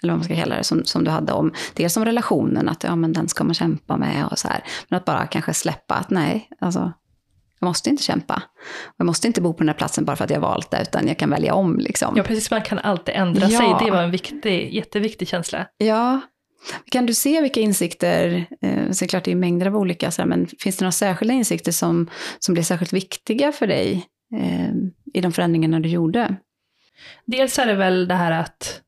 eller vad man ska kalla det, som, som du hade om, dels om relationen, att ja, men den ska man kämpa med och så här. Men att bara kanske släppa att nej, alltså, jag måste inte kämpa. Jag måste inte bo på den här platsen bara för att jag valt det, utan jag kan välja om liksom. Ja, precis. Man kan alltid ändra Ja. sig. Det var en viktig, jätteviktig känsla. Ja. Kan du se vilka insikter, eh, så är det är mängder av olika, så här, men finns det några särskilda insikter som, som blir särskilt viktiga för dig eh, i de förändringarna du gjorde? Dels är det väl det här att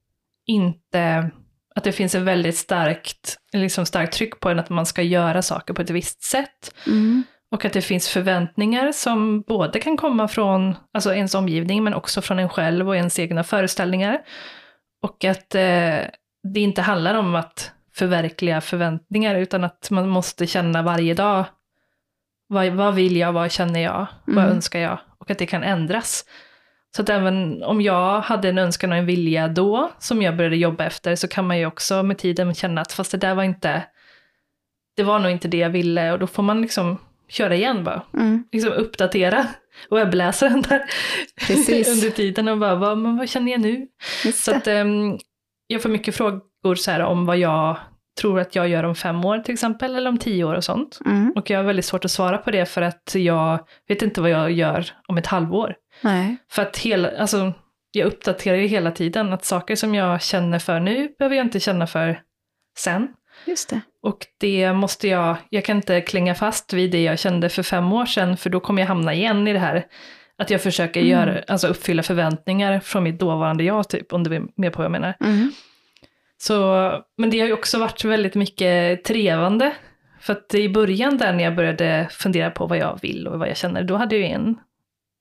inte, att det finns ett väldigt starkt, liksom starkt tryck på en att man ska göra saker på ett visst sätt. Mm. Och att det finns förväntningar som både kan komma från alltså ens omgivning men också från en själv och ens egna föreställningar. Och att eh, det inte handlar om att förverkliga förväntningar utan att man måste känna varje dag vad, vad vill jag, vad känner jag, vad Mm. önskar jag? Och att det kan ändras. Så att även om jag hade en önskan och en vilja då, som jag började jobba efter, så kan man ju också med tiden känna att fast det där var inte, det var nog inte det jag ville och då får man liksom köra igen bara. Mm. Liksom uppdatera webbläsaren där under tiden och bara, vad, men vad känner jag nu? Just Så att ehm, jag får mycket frågor så här om vad jag tror att jag gör om fem år till exempel, eller om tio år och sånt. Mm. Och jag har väldigt svårt att svara på det för att jag vet inte vad jag gör om ett halvår. Nej. För att hela, alltså, jag uppdaterar ju hela tiden att saker som jag känner för nu behöver jag inte känna för sen. Just det. Och det måste jag, jag kan inte klänga fast vid det jag kände för fem år sedan, för då kommer jag hamna igen i det här att jag försöker Mm. göra, alltså uppfylla förväntningar från mitt dåvarande jag, typ, om du är med på vad jag menar. Mm. Så, men det har ju också varit väldigt mycket trevande. För att i början där när jag började fundera på vad jag vill och vad jag känner, då hade jag ju en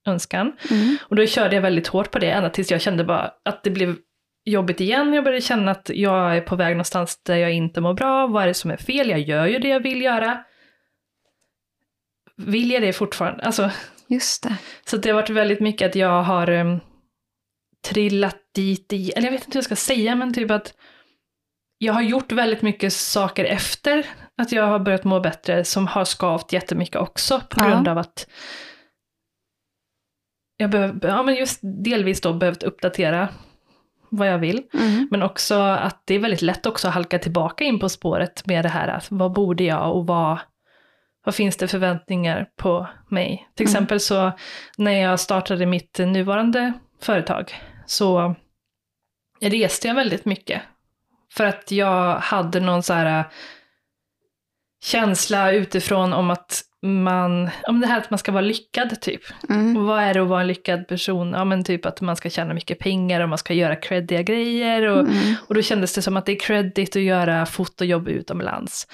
önskan. Mm. Och då körde jag väldigt hårt på det, ända tills jag kände bara att det blev jobbigt igen. Jag började känna att jag är på väg någonstans där jag inte mår bra. Vad är det som är fel? Jag gör ju det jag vill göra. Vill jag det fortfarande? Alltså, Just det. så det har varit väldigt mycket att jag har um, trillat dit i, eller jag vet inte hur jag ska säga, men typ att jag har gjort väldigt mycket saker efter att jag har börjat må bättre som har skavt jättemycket också på Ja. grund av att jag behöv, ja, men just delvis då behövt uppdatera vad jag vill. Mm. Men också att det är väldigt lätt också att halka tillbaka in på spåret med det här att vad borde jag och vad, vad finns det förväntningar på mig? Till Mm. exempel så när jag startade mitt nuvarande företag så reste jag väldigt mycket. För att jag hade någon så här äh, känsla utifrån om att man, om det här att man ska vara lyckad typ. Mm. Och vad är det att vara en lyckad person? Ja men typ att man ska tjäna mycket pengar och man ska göra creddiga grejer. Och, Mm. och då kändes det som att det är credit att göra fotojobb utomlands.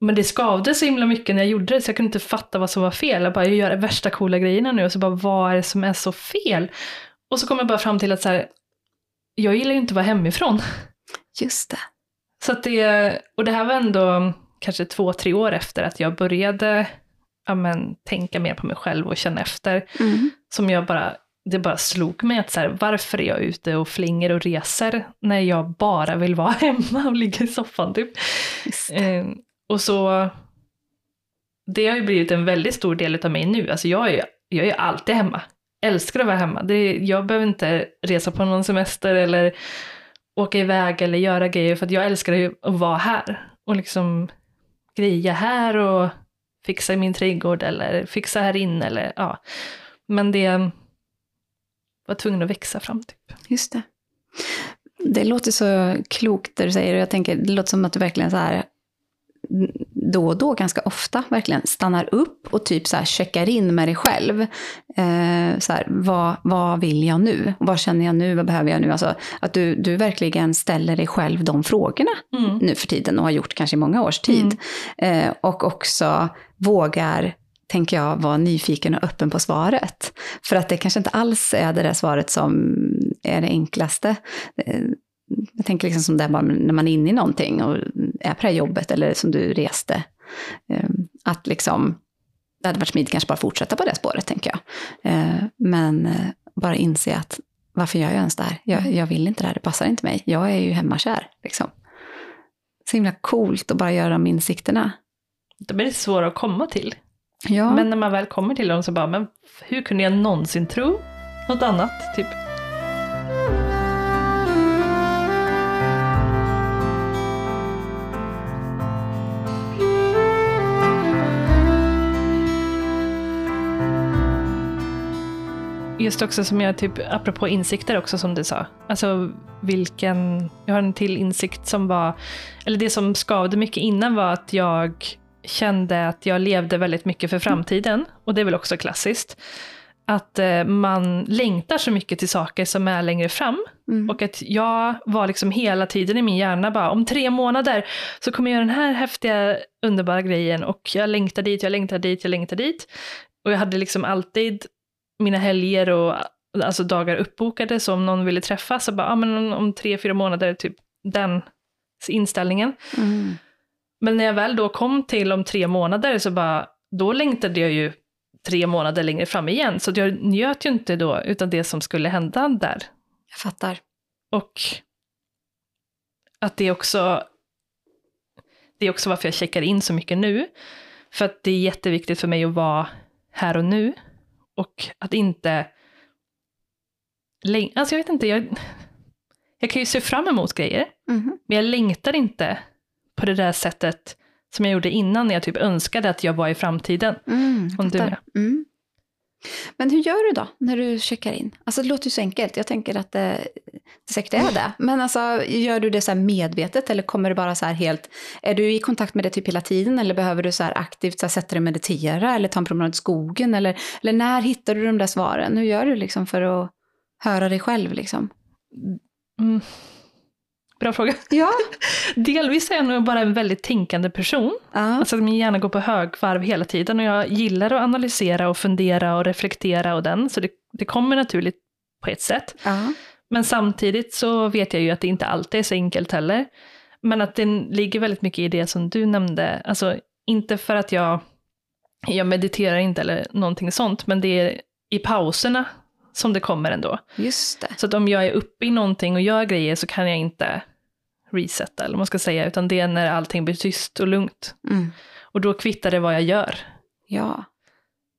Men det skavde så himla mycket när jag gjorde det så jag kunde inte fatta vad som var fel. Jag bara, jag gör värsta coola grejerna nu och så bara, vad är det som är så fel? Och så kom jag bara fram till att så här, jag gillar ju inte att vara hemifrån. Just det. Så att det, och det här var ändå kanske två, tre år efter att jag började ja, men, tänka mer på mig själv och känna efter. Mm. Som jag bara, det bara slog mig att så här, varför är jag ute och flänger och reser när jag bara vill vara hemma och ligga i soffan typ. Eh, och så, det har ju blivit en väldigt stor del av mig nu. Alltså jag är jag är alltid hemma. Älskar att vara hemma. Det, jag behöver inte resa på någon semester eller åka iväg eller göra grejer för att jag älskar ju att vara här. Och liksom greja här och fixa i min trädgård eller fixa här inne eller ja. Men det var tvungen att växa fram typ. Just det. Det låter så klokt det du säger och jag tänker, det låter som att du verkligen så här då och då, ganska ofta, verkligen stannar upp och typ så här checkar in med dig själv. Eh, så här, vad, vad vill jag nu? Vad känner jag nu? Vad behöver jag nu? Alltså, att du, du verkligen ställer dig själv de frågorna Mm. nu för tiden och har gjort kanske i många års tid. Eh, och också vågar, tänker jag, vara nyfiken och öppen på svaret. För att det kanske inte alls är det där svaret som är det enklaste. Jag tänker liksom som det bara när man är inne i någonting och är på det här jobbet eller som du reste. Eh, att liksom, det hade varit smidigt kanske bara fortsätta på det spåret, tänker jag. Eh, men eh, bara inse att varför gör jag ens det här? Jag, jag vill inte det här, det passar inte mig. Jag är ju hemmakär. Liksom. Så himla coolt att bara göra de insikterna. De är lite svåra att komma till. Ja, Men när man väl kommer till dem så bara, men hur kunde jag någonsin tro något annat? Typ. Just också som jag, typ, apropå insikter också som du sa. Alltså vilken, jag har en till insikt som var, eller det som skavde mycket innan var att jag kände att jag levde väldigt mycket för framtiden. Och det är väl också klassiskt. Att eh, man längtar så mycket till saker som är längre fram. mm. Och att jag var liksom hela tiden i min hjärna bara, om tre månader så kommer jag göra den här häftiga, underbara grejen och jag längtar dit, jag längtar dit, jag längtar dit. Och jag hade liksom alltid mina helger och alltså dagar uppbokade, så om någon ville träffas så bara, ja men om, tre, fyra månader, typ den inställningen. Mm. Men när jag väl då kom till om tre månader så bara, då längtade jag ju tre månader längre fram igen. Så jag njöt ju inte då utan det som skulle hända där. Jag fattar. Och att det också, det är också varför jag checkar in så mycket nu. För att det är jätteviktigt för mig att vara här och nu. Och att inte, alltså jag vet inte, jag, jag kan ju se fram emot grejer. Mhm. Men jag längtar inte på det där sättet som jag gjorde innan när jag typ önskade att jag var i framtiden. Mm, Om du med. Mm. Men hur gör du då när du checkar in? Alltså det låter ju så enkelt. Jag tänker att det, det säkert är det. Men alltså, gör du det så här medvetet eller kommer det bara så här helt... Är du i kontakt med det typ hela tiden eller behöver du så här aktivt så här sätta dig och meditera eller ta en promenad i skogen? Eller, eller när hittar du de där svaren? Hur gör du liksom för att höra dig själv liksom? Mm. Bra fråga. Ja. Delvis är jag nog bara en väldigt tänkande person. ja. Alltså min hjärna går på högvarv hela tiden och jag gillar att analysera och fundera och reflektera och den. Så det, det kommer naturligt på ett sätt. ja. Men samtidigt så vet jag ju att det inte alltid är så enkelt heller. Men att det ligger väldigt mycket i det som du nämnde. Alltså inte för att jag, jag mediterar inte eller någonting sånt, men det är i pauserna som det kommer ändå. Just det. Så att om jag är uppe i någonting och gör grejer så kan jag inte resetta, eller vad man ska säga, utan det är när allting blir tyst och lugnt. Mm. Och då kvittar det vad jag gör. Ja.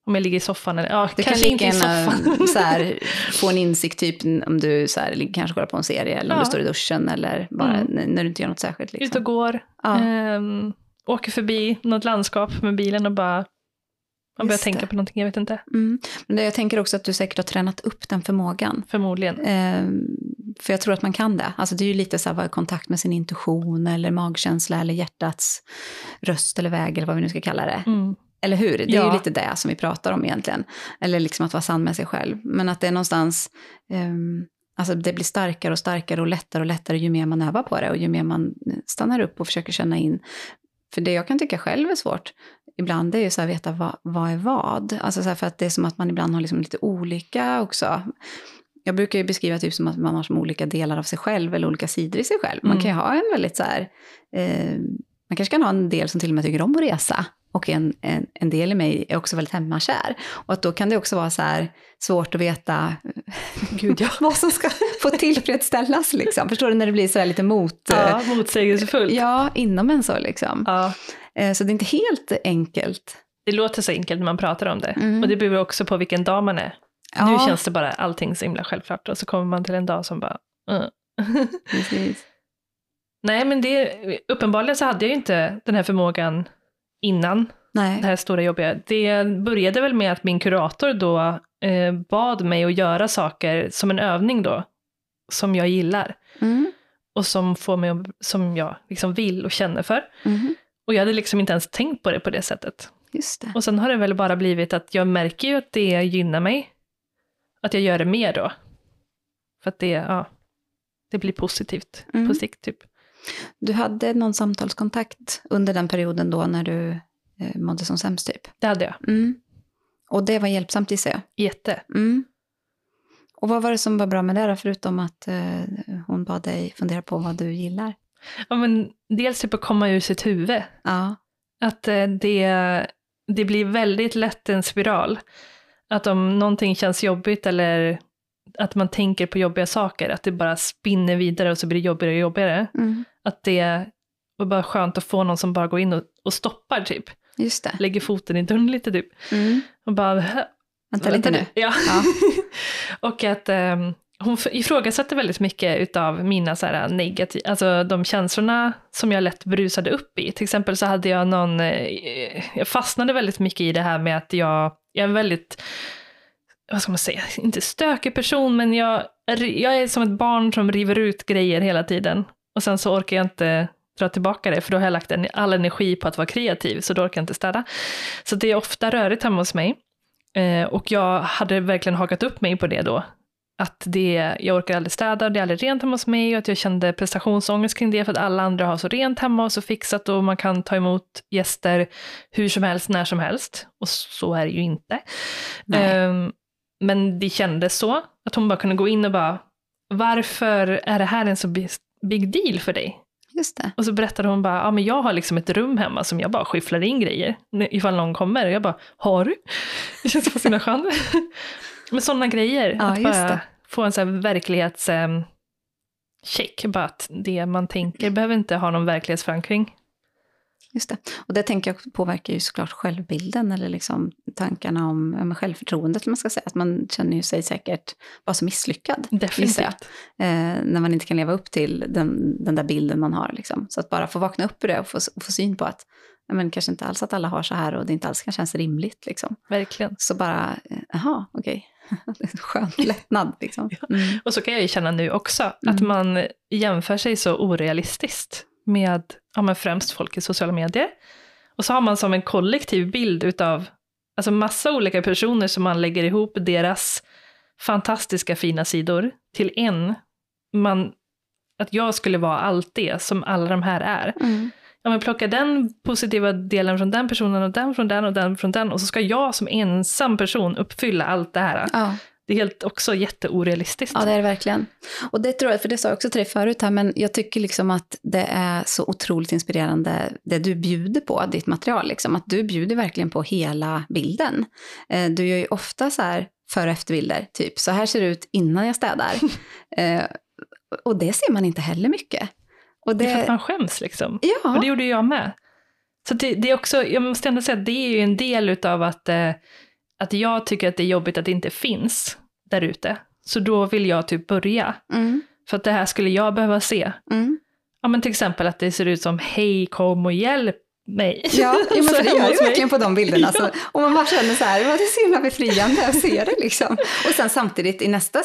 Om jag ligger i soffan eller, ja, du kanske kan inte i soffan. så här, få en insikt typ om du så här, kanske kollar på en serie eller om Ja. du står i duschen eller bara Mm. när du inte gör något särskilt. Ut och Liksom. går, Ja. ehm, åker förbi något landskap med bilen och bara man börjar tänka på någonting, jag vet inte. Mm. Men jag tänker också att du säkert har tränat upp den förmågan. Förmodligen. Ehm, för jag tror att man kan det. Alltså det är ju lite så här, vara i kontakt med sin intuition eller magkänsla eller hjärtats röst eller väg eller vad vi nu ska kalla det. Mm. Eller hur? Det är Ja. ju lite det som vi pratar om egentligen. Eller liksom att vara sann med sig själv. Men att det är någonstans, um, alltså det blir starkare och starkare och lättare och lättare ju mer man övar på det och ju mer man stannar upp och försöker känna in. För det jag kan tycka själv är svårt ibland är ju så här veta vad, vad är vad. Alltså så för att det är som att man ibland har liksom lite olika också. Jag brukar ju beskriva typ som att man har som olika delar av sig själv eller olika sidor i sig själv. Man Mm. kan ju ha en väldigt så här, eh, man kanske kan ha en del som till och med tycker om att resa. Och en, en, en del i mig är också väldigt hemmakär. Och att då kan det också vara så här svårt att veta Gud, ja. vad som ska få tillfredsställas. Liksom. Förstår du när det blir så här lite mot... ja, motsägelsefullt. ja, inom en så liksom. Ja. Eh, Så det är inte helt enkelt. Det låter så enkelt när man pratar om det. Mm. Och det beror också på vilken dag man är. Ja. Nu känns det bara allting så himla självklart och så kommer man till en dag som bara... Uh. Precis. Nej, men det, uppenbarligen så hade jag ju inte den här förmågan innan Nej. det här stora jobbiga. Det började väl med att min kurator då eh, bad mig att göra saker som en övning då, som jag gillar Mm. och som får mig som jag liksom vill och känner för. Mhm. Och jag hade liksom inte ens tänkt på det på det sättet. Just det. Och sen har det väl bara blivit att jag märker ju att det gynnar mig. Att jag gör det mer då. För att det, ja, det blir positivt Mm. på sikt typ. Du hade någon samtalskontakt under den perioden då när du eh, mådde som sämst typ? Det hade jag. Mm. Och det var hjälpsamt gissar jag? Jätte. Mm. Och vad var det som var bra med det då, förutom att eh, hon bad dig fundera på vad du gillar? Ja, men dels typ att komma ur sitt huvud. Ja. Att eh, det, det blir väldigt lätt en spiral. Att om någonting känns jobbigt eller att man tänker på jobbiga saker, att det bara spinner vidare och så blir det jobbigare och jobbigare. Mm. Att det var bara skönt att få någon som bara går in och, och stoppar typ. Just det. Lägger foten i dörren lite typ. Mm. Och bara... Vänta lite nu. Ja. Ja. och att ehm, hon ifrågasätter ifrågasatte väldigt mycket utav mina så här negativa, alltså de känslorna som jag lätt brusade upp i. Till exempel så hade jag någon, eh, jag fastnade väldigt mycket i det här med att jag, jag är en väldigt, vad ska man säga, inte stökig person, men jag, jag är som ett barn som river ut grejer hela tiden. Och sen så orkar jag inte dra tillbaka det, för då har jag lagt en- all energi på att vara kreativ, så då orkar jag inte städa. Så det är ofta rörigt hemma hos mig. Eh, och jag hade verkligen hakat upp mig på det då. Att det, jag orkar aldrig städa, det är aldrig rent hemma hos mig och att jag kände prestationsångest kring det för att alla andra har så rent hemma och så fixat och man kan ta emot gäster hur som helst, när som helst. Och så är det ju inte. Ehm, men det kändes så, att hon bara kunde gå in och bara, varför är det här en så bi- big deal för dig? Just det. Och så berättade hon bara, ja men jag har liksom ett rum hemma som jag bara skifflar in grejer ifall någon kommer. Och jag bara, har du? Det känns så himla skönt. Men sådana grejer, Ja, att bara det. få en sån här verklighets... ehm, bara att det man tänker behöver inte ha någon verklighetsförankring. Just det. Och det tänker jag påverkar ju såklart självbilden eller liksom tankarna om men självförtroendet. Man ska säga. Att man känner ju sig säkert vara så misslyckad. Definitivt. Eh, när man inte kan leva upp till den, den där bilden man har. Liksom. Så att bara få vakna upp ur det och få, och få syn på att ja, men kanske inte alls att alla har så här och det inte alls kan kännas rimligt. Liksom. Verkligen. Så bara, eh, jaha, okej. Det är en Skön lättnad. Liksom. Mm. Och så kan jag ju känna nu också, att Mm. man jämför sig så orealistiskt med ja, men främst folk i sociala medier. Och så har man som en kollektiv bild utav alltså massa olika personer som man lägger ihop deras fantastiska fina sidor till en. Man, att jag skulle vara allt det som alla de här är. Mm. Ja, men plocka den positiva delen från den personen och den från den och den från den och så ska jag som ensam person uppfylla allt det här. Ja. Det är helt också jätteorealistiskt. Ja, det är det verkligen. Och det tror jag, för det sa jag också till dig förut här, men jag tycker liksom att det är så otroligt inspirerande det du bjuder på, ditt material. Liksom. Att du bjuder verkligen på hela bilden. Eh, Du gör ju ofta så här före och efterbilder, typ så här ser det ut innan jag städar. Eh, Och det ser man inte heller mycket. Och Det är för att det, man skäms liksom. Och ja, det gjorde jag med. Så det, det är också, jag måste ändå säga att det är ju en del utav att eh, att jag tycker att det är jobbigt att det inte finns där ute. Så då vill jag typ börja. Mm. För att det här skulle jag behöva se. Mm. Ja men till exempel att det ser ut som hej kom och hjälp mig. Ja, jo, men för det Så gör mig. verkligen på de bilderna. Ja. Så, och man bara känner så här, "Vad, det är så himla befriande att se det liksom. Och sen samtidigt i nästa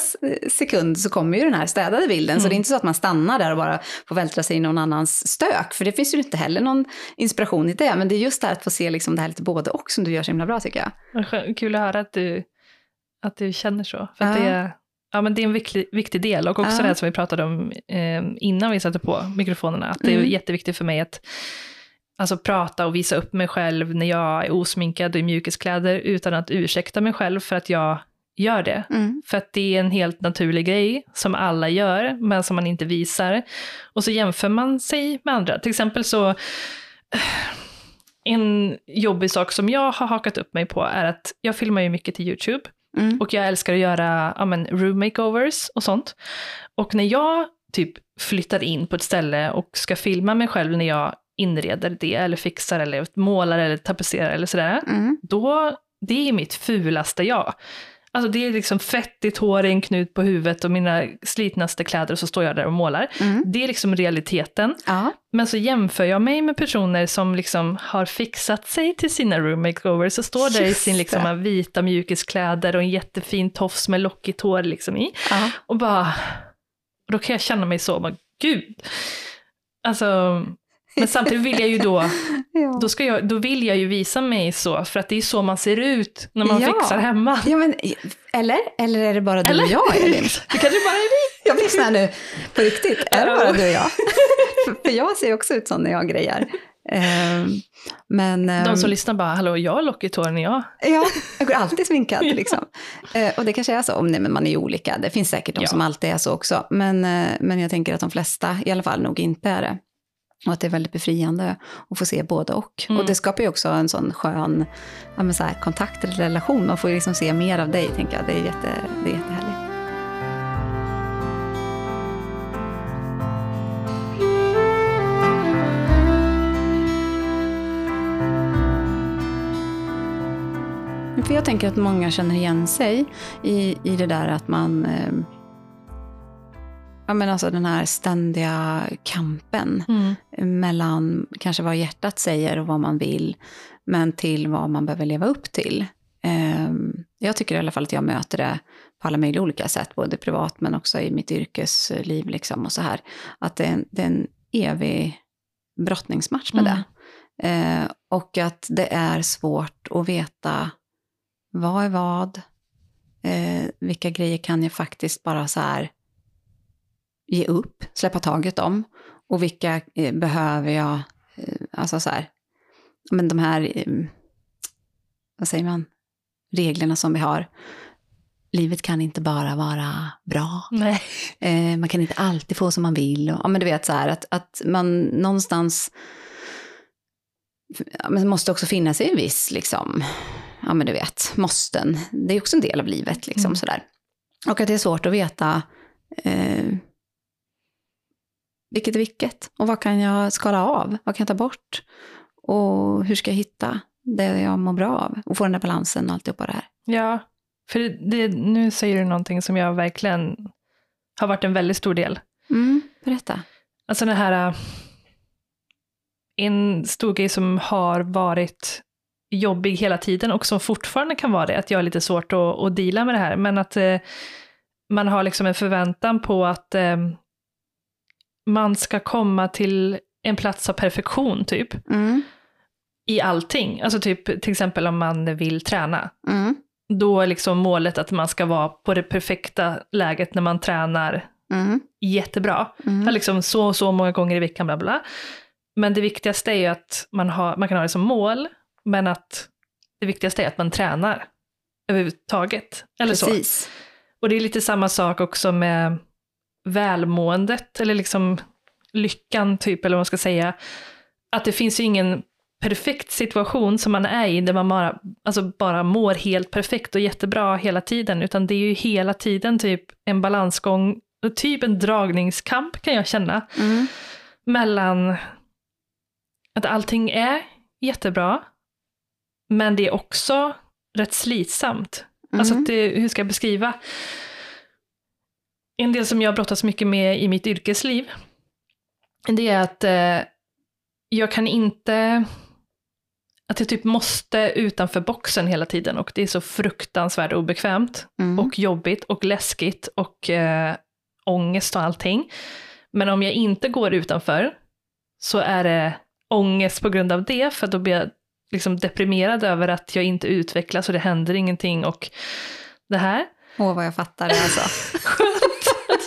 sekund så kommer ju den här städade bilden. Så Mm. det är inte så att man stannar där och bara får vältra sig i någon annans stök. För det finns ju inte heller någon inspiration i det. Men det är just det här att få se liksom det här lite både och som du gör så himla bra tycker jag. Kul att höra att du, att du känner så. För Ja. det, är, ja, men det är en viktig, viktig del. Och också Ja. det som vi pratade om eh, innan vi satte på mikrofonerna. Att det är Mm. jätteviktigt för mig att alltså, prata och visa upp mig själv när jag är osminkad och i mjukiskläder utan att ursäkta mig själv för att jag gör det. Mm. För att det är en helt naturlig grej som alla gör, men som man inte visar. Och så jämför man sig med andra. Till exempel så, en jobbig sak som jag har hakat upp mig på är att jag filmar ju mycket till YouTube. Mm. Och jag älskar att göra ja, men, room makeovers och sånt. Och när jag typ flyttar in på ett ställe och ska filma mig själv när jag inreder det, eller fixar, eller målar, eller tapetserar eller sådär, Mm. då, det är mitt fulaste jag. Alltså det är liksom fettigt hår i en knut på huvudet och mina slitnaste kläder och så står jag där och målar. Mm. Det är liksom realiteten. Ja. Men så jämför jag mig med personer som liksom har fixat sig till sina room makeovers och står där i Just sin liksom vita mjukiskläder och en jättefin tofs med lockigt hår liksom i. Ja. Och bara, och då kan jag känna mig så, men gud. Alltså, men samtidigt vill jag ju då, Ja. då, ska jag, då vill jag ju visa mig så, för att det är så man ser ut när man Ja. fixar hemma. ja, men eller? Eller är det bara du och jag, Elin? Det kanske bara är vi. Jag blir sån här nu, på riktigt, är det bara du och jag? för, jag ser också ut så när jag grejar. Ehm, men... De ehm, som lyssnar bara, hallå, jag har lockigt hår när jag... Ja, jag går alltid sminkad liksom. Eh, och det kanske är så, om nej, men man är ju olika. Det finns säkert de Ja. som alltid är så också. Men, eh, men jag tänker att de flesta i alla fall nog inte är det. Och att det är väldigt befriande att få se både och. Mm. Och det skapar ju också en sån skön ja, så här, kontakt eller relation. Man får ju liksom se mer av dig, tänker jag. Det är, jätte, det är jättehärligt. För jag tänker att många känner igen sig i, i det där att man... Eh, ja, men alltså den här ständiga kampen mellan kanske vad hjärtat säger och vad man vill, men till vad man behöver leva upp till. Eh, jag tycker i alla fall att jag möter det på alla möjliga olika sätt, både privat men också i mitt yrkesliv. Liksom och så här. Att det är, en, det är en evig brottningsmatch med Mm. det. Eh, och att det är svårt att veta vad är vad, eh, vilka grejer kan jag faktiskt bara så här ge upp, släppa taget om och vilka eh, behöver jag, eh, alltså så här, men de här, eh, vad säger man, reglerna som vi har. Livet kan inte bara vara bra. Nej. Eh, man kan inte alltid få som man vill. Och, ja, men du vet så här att, att man någonstans ja, men måste också finnas i en viss, liksom, ja men du vet, måsten. Det är också en del av livet, liksom Mm. sådär. Och att det är svårt att veta eh, vilket är vilket. Och vad kan jag skala av? Vad kan jag ta bort? Och hur ska jag hitta det jag mår bra av? Och få den där balansen och alltihopa det här. Ja, för det, nu säger du någonting som jag verkligen har varit en väldigt stor del. Mm, berätta. Alltså den här, äh, en stor grej som har varit jobbig hela tiden och som fortfarande kan vara det, att jag har lite svårt att, att deala med det här, men att eh, man har liksom en förväntan på att eh, man ska komma till en plats av perfektion typ, Mm, i allting. Alltså typ till exempel om man vill träna, mm, då är liksom målet att man ska vara på det perfekta läget när man tränar mm, jättebra. mm. Liksom så och så många gånger i veckan, bla bla. Men det viktigaste är ju att man, har, man kan ha det som mål, men att det viktigaste är att man tränar överhuvudtaget. Eller så. Precis. Och det är lite samma sak också med välmåendet, eller liksom lyckan typ, eller vad man ska säga. Att det finns ju ingen perfekt situation som man är i, där man bara, alltså bara mår helt perfekt och jättebra hela tiden, utan det är ju hela tiden typ en balansgång, typ en dragningskamp kan jag känna, Mm, mellan att allting är jättebra, men det är också rätt slitsamt. Mm. Alltså det, hur ska jag beskriva? En del som jag brottas mycket med i mitt yrkesliv, det är att eh, jag kan inte, att jag typ måste utanför boxen hela tiden och det är så fruktansvärt obekvämt mm. och jobbigt och läskigt och eh, ångest och allting. Men om jag inte går utanför så är det ångest på grund av det, för då blir jag liksom deprimerad över att jag inte utvecklas och det händer ingenting och det här. Åh, vad jag fattar det alltså.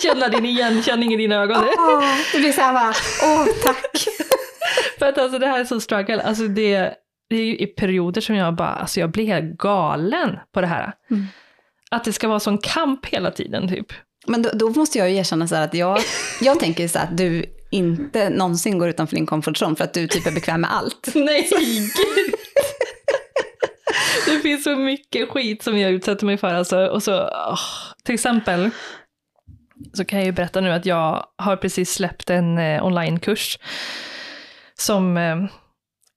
Känna din igenkänning i dina ögon. Åh, det blir så här bara, åh tack. för att alltså det här är så struggle, alltså det, det är ju i perioder som jag bara, alltså jag blir helt galen på det här. Mm. Att det ska vara sån kamp hela tiden typ. Men då, då måste jag ju erkänna så här att jag, jag tänker så här att du inte någonsin går utanför din comfort zone för att du typ är bekväm med allt. Nej, gud. Det finns så mycket skit som jag utsätter mig för. Alltså, och så, oh, till exempel så kan jag ju berätta nu att jag har precis släppt en eh, onlinekurs som, eh,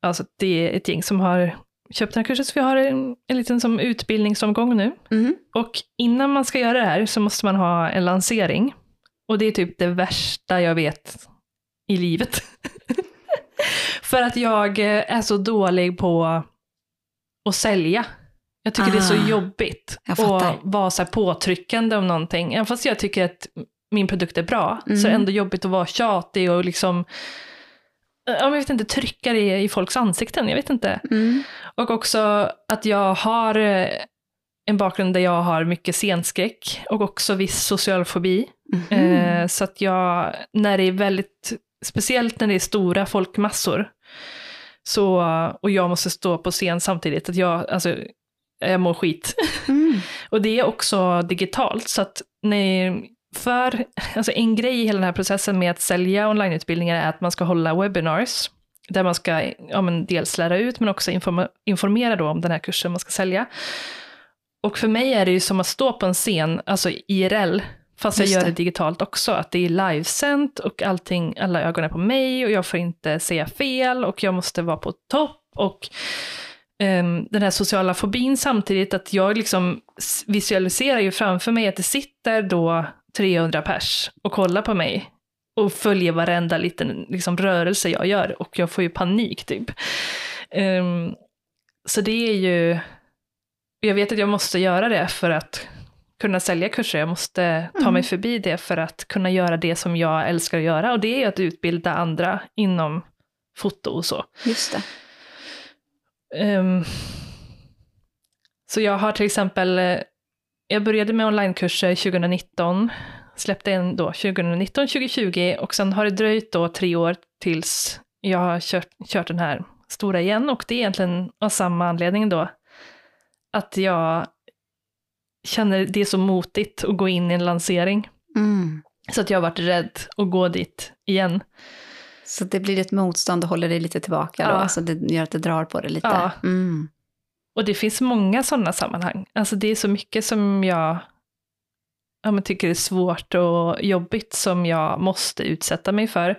alltså det är ett gäng som har köpt den här kursen, så vi har en, en liten som utbildningsomgång nu. Mm. Och innan man ska göra det här så måste man ha en lansering. Och det är typ det värsta jag vet i livet. För att jag eh, är så dålig på att sälja. Jag tycker ah, det är så ah, jobbigt att vara så påtryckande om någonting. Även fast jag tycker att min produkt är bra, mm. så är det mm. ändå jobbigt att vara tjatig och liksom jag vet inte, trycka det i folks ansikten, jag vet inte. Mm. Och också att jag har eh, en bakgrund där jag har mycket scenskräck och också viss social fobi. Mm. Eh, så att jag, när det är väldigt, speciellt när det är stora folkmassor, så, och jag måste stå på scen samtidigt, att jag, alltså, jag mår skit. Mm. och det är också digitalt, så att när, för, alltså en grej i hela den här processen med att sälja onlineutbildningar är att man ska hålla webinars, där man ska ja, men dels lära ut, men också informa, informera då om den här kursen man ska sälja. Och för mig är det ju som att stå på en scen, alltså IRL, fast jag gör det digitalt också, att det är livesänt och allting, alla ögon är på mig och jag får inte säga fel och jag måste vara på topp och den här sociala fobin samtidigt, att jag liksom visualiserar ju framför mig att det sitter då 300 pers och kollar på mig och följer varenda liten liksom, rörelse jag gör och jag får ju panik typ. Um, så det är ju, jag vet att jag måste göra det för att kunna sälja kurser, jag måste ta mm. mig förbi det för att kunna göra det som jag älskar att göra och det är att utbilda andra inom foto och så. Just det. Um, så jag har till exempel eh, jag började med onlinekurser 2019, släppte en då 2019, 2020 och sen har det dröjt då tre år tills jag har kört, kört den här stora igen och det är egentligen av samma anledning då. Att jag känner det är så motigt att gå in i en lansering. Mm. Så att jag har varit rädd att gå dit igen. Så det blir ett motstånd och håller dig lite tillbaka ja. då? Så det gör att det drar på det lite? Ja. Mm. Och det finns många sådana sammanhang. Alltså det är så mycket som jag ja, men tycker är svårt och jobbigt som jag måste utsätta mig för.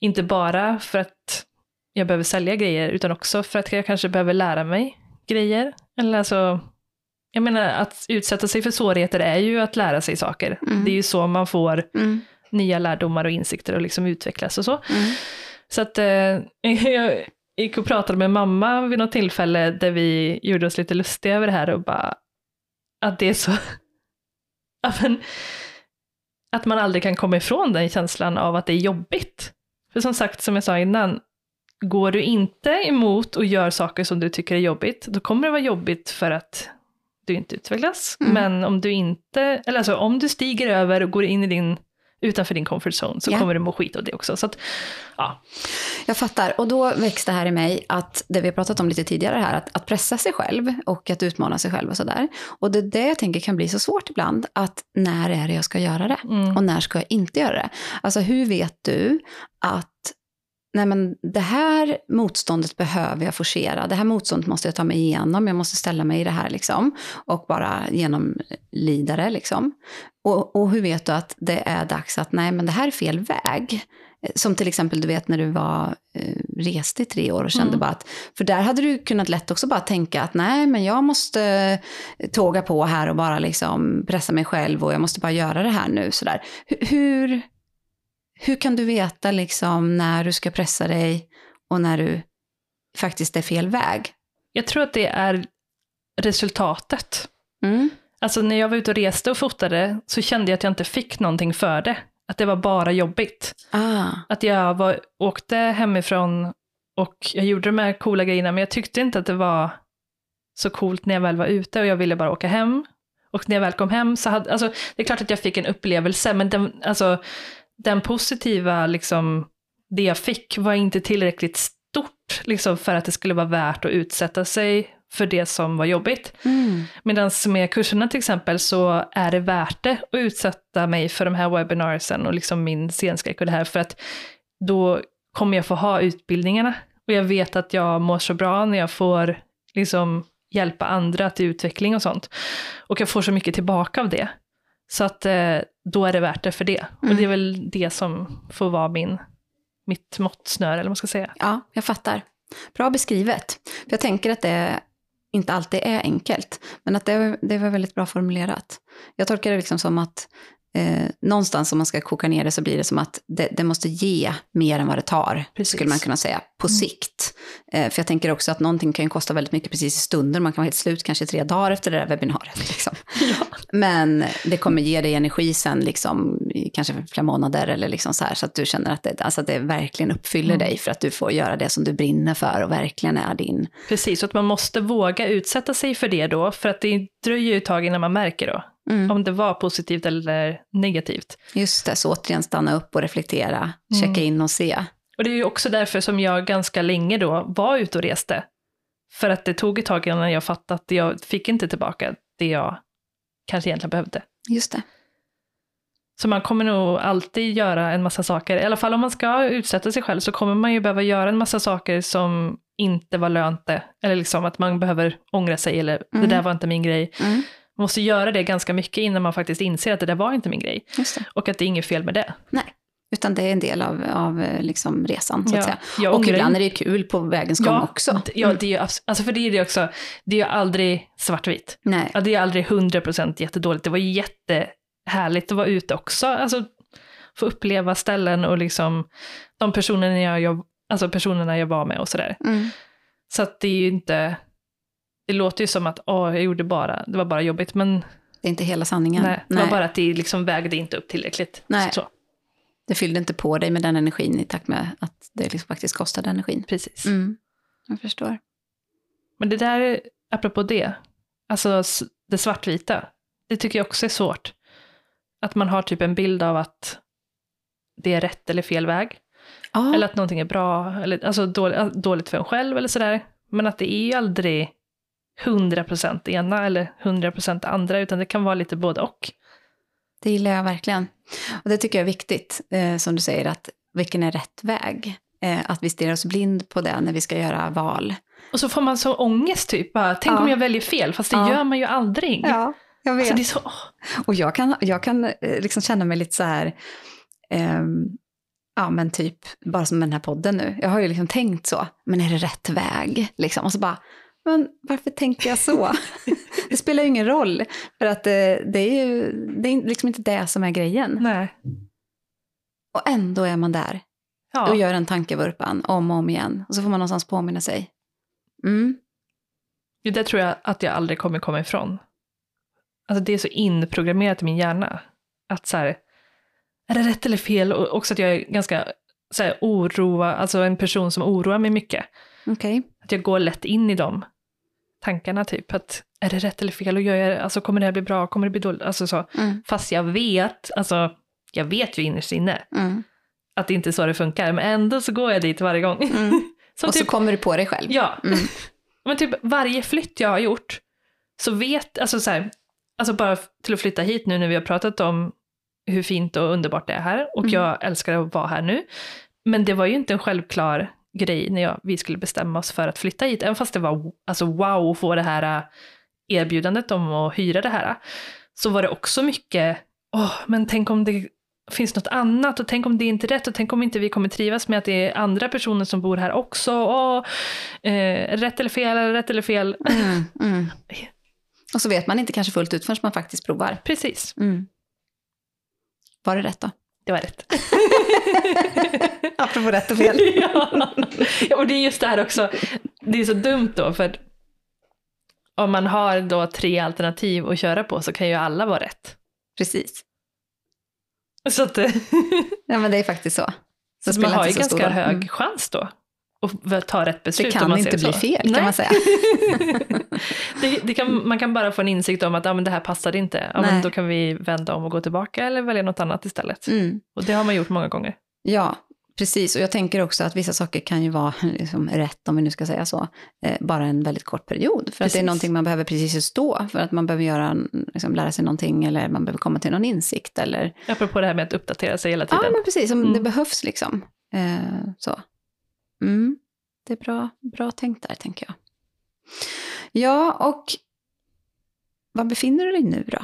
Inte bara för att jag behöver sälja grejer, utan också för att jag kanske behöver lära mig grejer. Eller alltså, jag menar att utsätta sig för svårigheter är ju att lära sig saker. Mm. Det är ju så man får mm. Nya lärdomar och insikter och liksom utvecklas och så. Mm. Så att eh, jag, gick och pratade med mamma vid något tillfälle där vi gjorde oss lite lustiga över det här och bara att det är så, att man aldrig kan komma ifrån den känslan av att det är jobbigt. För som sagt, som jag sa innan, går du inte emot och gör saker som du tycker är jobbigt, då kommer det vara jobbigt för att du inte utvecklas. Mm. Men om du inte, eller alltså om du stiger över och går in i din utanför din comfort zone så yeah. kommer du må skit av det också. Så att, ja. Jag fattar. Och då det här i mig att det vi har pratat om lite tidigare här, att, att pressa sig själv och att utmana sig själv och sådär. Och det är det jag tänker kan bli så svårt ibland, att när är det jag ska göra det? Mm. Och när ska jag inte göra det? Alltså hur vet du att nej men det här motståndet behöver jag forcera. Det här motståndet måste jag ta mig igenom. Jag måste ställa mig i det här liksom. Och bara genomlida det liksom. Och, och hur vet du att det är dags att, nej men det här är fel väg. Som till exempel, du vet när du var eh, rest i tre år och kände mm. bara att, för där hade du kunnat lätt också bara tänka att nej men jag måste tåga på här och bara liksom pressa mig själv och jag måste bara göra det här nu sådär. Hur, hur kan du veta liksom när du ska pressa dig och när du faktiskt är fel väg? Jag tror att det är resultatet. Mm. Alltså när jag var ute och reste och fotade så kände jag att jag inte fick någonting för det. Att det var bara jobbigt. Ah. Att jag var, åkte hemifrån och jag gjorde de här coola grejerna, men jag tyckte inte att det var så coolt när jag väl var ute och jag ville bara åka hem. Och när jag väl kom hem så hade, alltså det är klart att jag fick en upplevelse, men den, alltså, den positiva, liksom, det jag fick var inte tillräckligt stort liksom, för att det skulle vara värt att utsätta sig för det som var jobbigt. Mm. Medan med kurserna till exempel så är det värt det att utsätta mig för de här webbinarsen och liksom min scenskräck och det här för att då kommer jag få ha utbildningarna och jag vet att jag mår så bra när jag får liksom hjälpa andra till utveckling och sånt. Och jag får så mycket tillbaka av det. Så att eh, då är det värt det för det. Mm. Och det är väl det som får vara min, mitt måttsnöre, eller vad man ska säga. Ja, jag fattar. Bra beskrivet. För jag tänker att det inte alltid är enkelt. Men att det, det var väldigt bra formulerat. Jag tolkar det liksom som att eh, någonstans om man ska koka ner det så blir det som att det, det måste ge mer än vad det tar, precis. skulle man kunna säga, på mm. sikt. Eh, för jag tänker också att någonting kan kosta väldigt mycket precis i stunden, man kan vara helt slut kanske tre dagar efter det där webbinariet. Liksom. Ja. Men det kommer ge dig energi sen, liksom, kanske för flera månader eller liksom så här, så att du känner att det, alltså att det verkligen uppfyller mm. dig för att du får göra det som du brinner för och verkligen är din... Precis, och att man måste våga utsätta sig för det då, för att det dröjer ju ett tag innan man märker då. Mm. Om det var positivt eller negativt. Just det, så återigen stanna upp och reflektera, mm. checka in och se. Och det är ju också därför som jag ganska länge då var ute och reste. För att det tog ett tag innan jag fattade att jag fick inte tillbaka det jag kanske egentligen behövde. Just det. Så man kommer nog alltid göra en massa saker, i alla fall om man ska utsätta sig själv så kommer man ju behöva göra en massa saker som inte var lönt det. Eller liksom att man behöver ångra sig eller mm. det där var inte min grej. Mm. Man måste göra det ganska mycket innan man faktiskt inser att det där var inte min grej. Och att det är inget fel med det. Nej, utan det är en del av, av liksom resan så att ja, säga. Och ibland är det kul på vägens gång ja, också. Mm. Ja, det är, alltså för det är det också, det är aldrig svartvitt. Nej. Ja, det är aldrig 100% jättedåligt. Det var jättehärligt att vara ute också. Alltså, få uppleva ställen och liksom de personerna jag, jobb, alltså personerna jag var med och sådär. Mm. Så att det är ju inte, det låter ju som att åh, jag gjorde bara, det var bara jobbigt, men det är inte hela sanningen. Nej, det var bara att det liksom vägde inte upp tillräckligt. Nej. Så. Det fyllde inte på dig med den energin i takt med att det liksom faktiskt kostade energin. Precis. Mm. Jag förstår. Men det där, apropå det, alltså det svartvita, det tycker jag också är svårt. Att man har typ en bild av att det är rätt eller fel väg. Ah. Eller att någonting är bra, eller alltså dåligt för en själv eller sådär. Men att det är ju aldrig 100% ena eller 100% andra, utan det kan vara lite både och. Det gillar jag verkligen. Och det tycker jag är viktigt, eh, som du säger, att vilken är rätt väg? Eh, att vi stirrar oss blind på det när vi ska göra val. Och så får man så ångest, typ. Bara, Tänk ja. om jag väljer fel, fast det ja. gör man ju aldrig. Ja, jag vet. Alltså, så... Och jag kan, jag kan eh, liksom känna mig lite så här, um, ja men typ, bara som med den här podden nu. Jag har ju liksom tänkt så, men är det rätt väg? Liksom. Och så bara, men varför tänker jag så? det spelar ju ingen roll, för att det, eh, det är ju det är liksom inte det som är grejen. Nej. Och ändå är man där ja. och gör en tankevurpan om och om igen. Och så får man någonstans påminna sig. Mm. Det tror jag att jag aldrig kommer komma ifrån. Alltså det är så inprogrammerat i min hjärna. Att så här, är det rätt eller fel? Och också att jag är ganska så här, oroa, alltså en person som oroar mig mycket. Okay. Att jag går lätt in i dem tankarna typ. Att är det rätt eller fel? Och gör jag, alltså, kommer det här bli bra? Kommer det bli dåligt? Alltså, så. Mm. Fast jag vet, alltså jag vet ju innerst inne mm. att det inte är så det funkar. Men ändå så går jag dit varje gång. Mm. och typ, så kommer du på dig själv. Ja. Mm. men typ varje flytt jag har gjort så vet, alltså så här, alltså bara till att flytta hit nu när vi har pratat om hur fint och underbart det är här och mm. jag älskar att vara här nu. men det var ju inte en självklar grej när jag, vi skulle bestämma oss för att flytta hit, även fast det var alltså, wow att få det här äh, erbjudandet om att hyra det här, så var det också mycket, åh, men tänk om det finns något annat och tänk om det inte är rätt och tänk om inte vi kommer trivas med att det är andra personer som bor här också. Och, eh, rätt eller fel, rätt eller fel. Mm, mm. Och så vet man inte kanske fullt ut förrän man faktiskt provar. Precis. Mm. Var det rätt då? Det var rätt. Apropå rätt och fel. ja. ja, och det är just det här också, det är så dumt då, för om man har då tre alternativ att köra på så kan ju alla vara rätt. Precis. Så att, ja men det är faktiskt så. Så, så man har ju ganska hög mm. chans då att ta rätt beslut. Det kan inte bli så. fel Nej. kan man säga. det, det kan, man kan bara få en insikt om att ah, men det här passade inte. Ja, men då kan vi vända om och gå tillbaka eller välja något annat istället. Mm. Och det har man gjort många gånger. Ja, Precis, och jag tänker också att vissa saker kan ju vara liksom rätt, om vi nu ska säga så, eh, bara en väldigt kort period. För precis. att det är någonting man behöver precis just då, för att man behöver göra, liksom, lära sig någonting eller man behöver komma till någon insikt. Eller... Apropå det här med att uppdatera sig hela tiden. Ja, men precis, om mm. det behövs liksom. Eh, så. Mm. Det är bra, bra tänkt där, tänker jag. Ja, och var befinner du dig nu då?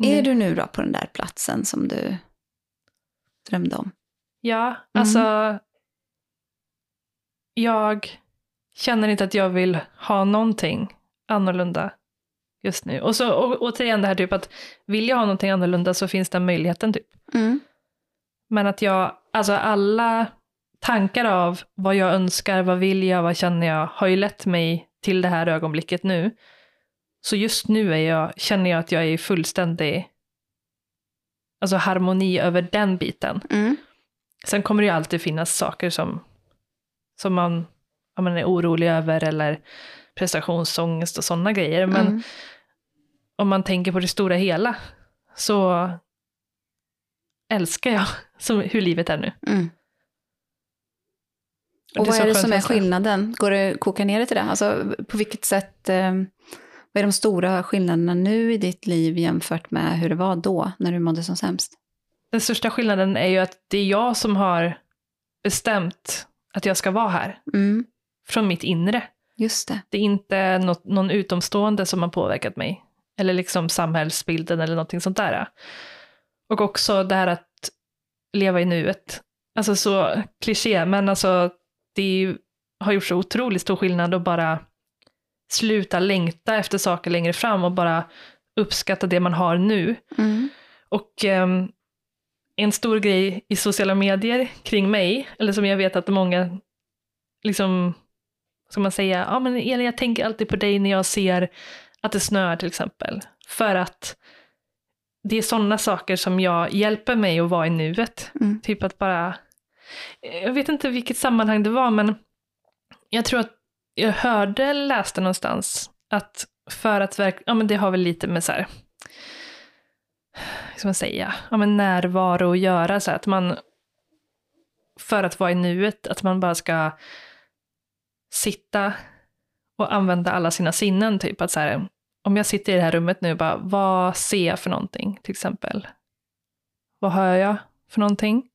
Mm. Är du nu då på den där platsen som du drömde om? Ja, mm. alltså. Jag känner inte att jag vill ha någonting annorlunda just nu. Och så och, återigen det här typ att vill jag ha någonting annorlunda så finns den möjligheten typ. Mm. Men att jag, alltså alla tankar av vad jag önskar, vad vill jag, vad känner jag, har ju lett mig till det här ögonblicket nu. Så just nu är jag, känner jag att jag är i fullständig alltså harmoni över den biten. Mm. Sen kommer det ju alltid finnas saker som, som man, man är orolig över eller prestationsångest och sådana grejer. Men mm. om man tänker på det stora hela så älskar jag som, hur livet är nu. Mm. Och vad är det som är skillnaden? Går det att koka ner det till det? Alltså, på vilket sätt, eh, vad är de stora skillnaderna nu i ditt liv jämfört med hur det var då, när du mådde som sämst? Den största skillnaden är ju att det är jag som har bestämt att jag ska vara här. Mm. Från mitt inre. Just det. Det är inte något, någon utomstående som har påverkat mig. Eller liksom samhällsbilden eller någonting sånt där. Och också det här att leva i nuet. Alltså så kliché, men alltså det har gjort så otroligt stor skillnad att bara sluta längta efter saker längre fram och bara uppskatta det man har nu. Mm. Och um, en stor grej i sociala medier kring mig, eller som jag vet att många, liksom, ska man säga, ja men Elin jag tänker alltid på dig när jag ser att det snöar till exempel. För att det är sådana saker som jag hjälper mig att vara i nuet. Mm. Typ att bara, jag vet inte vilket sammanhang det var, men jag tror att jag hörde, läste någonstans, att för att verkligen, ja men det har väl lite med så här, ska man säga, ja, men närvaro att göra. Så att man, för att vara i nuet, att man bara ska sitta och använda alla sina sinnen. Typ att så här, om jag sitter i det här rummet nu, bara, vad ser jag för någonting till exempel? Vad hör jag för någonting?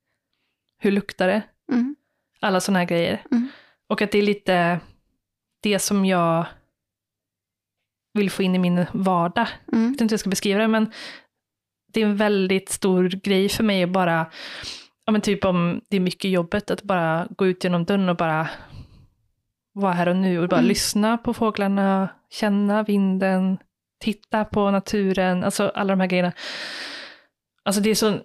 Hur luktar det? Mm. Alla sådana här grejer. Mm. Och att det är lite det som jag vill få in i min vardag. Mm. Jag vet inte hur jag ska beskriva det, men det är en väldigt stor grej för mig att bara, ja men typ om det är mycket jobbet, att bara gå ut genom dörren och bara vara här och nu och bara mm. lyssna på fåglarna, känna vinden, titta på naturen, alltså alla de här grejerna. Alltså det är så,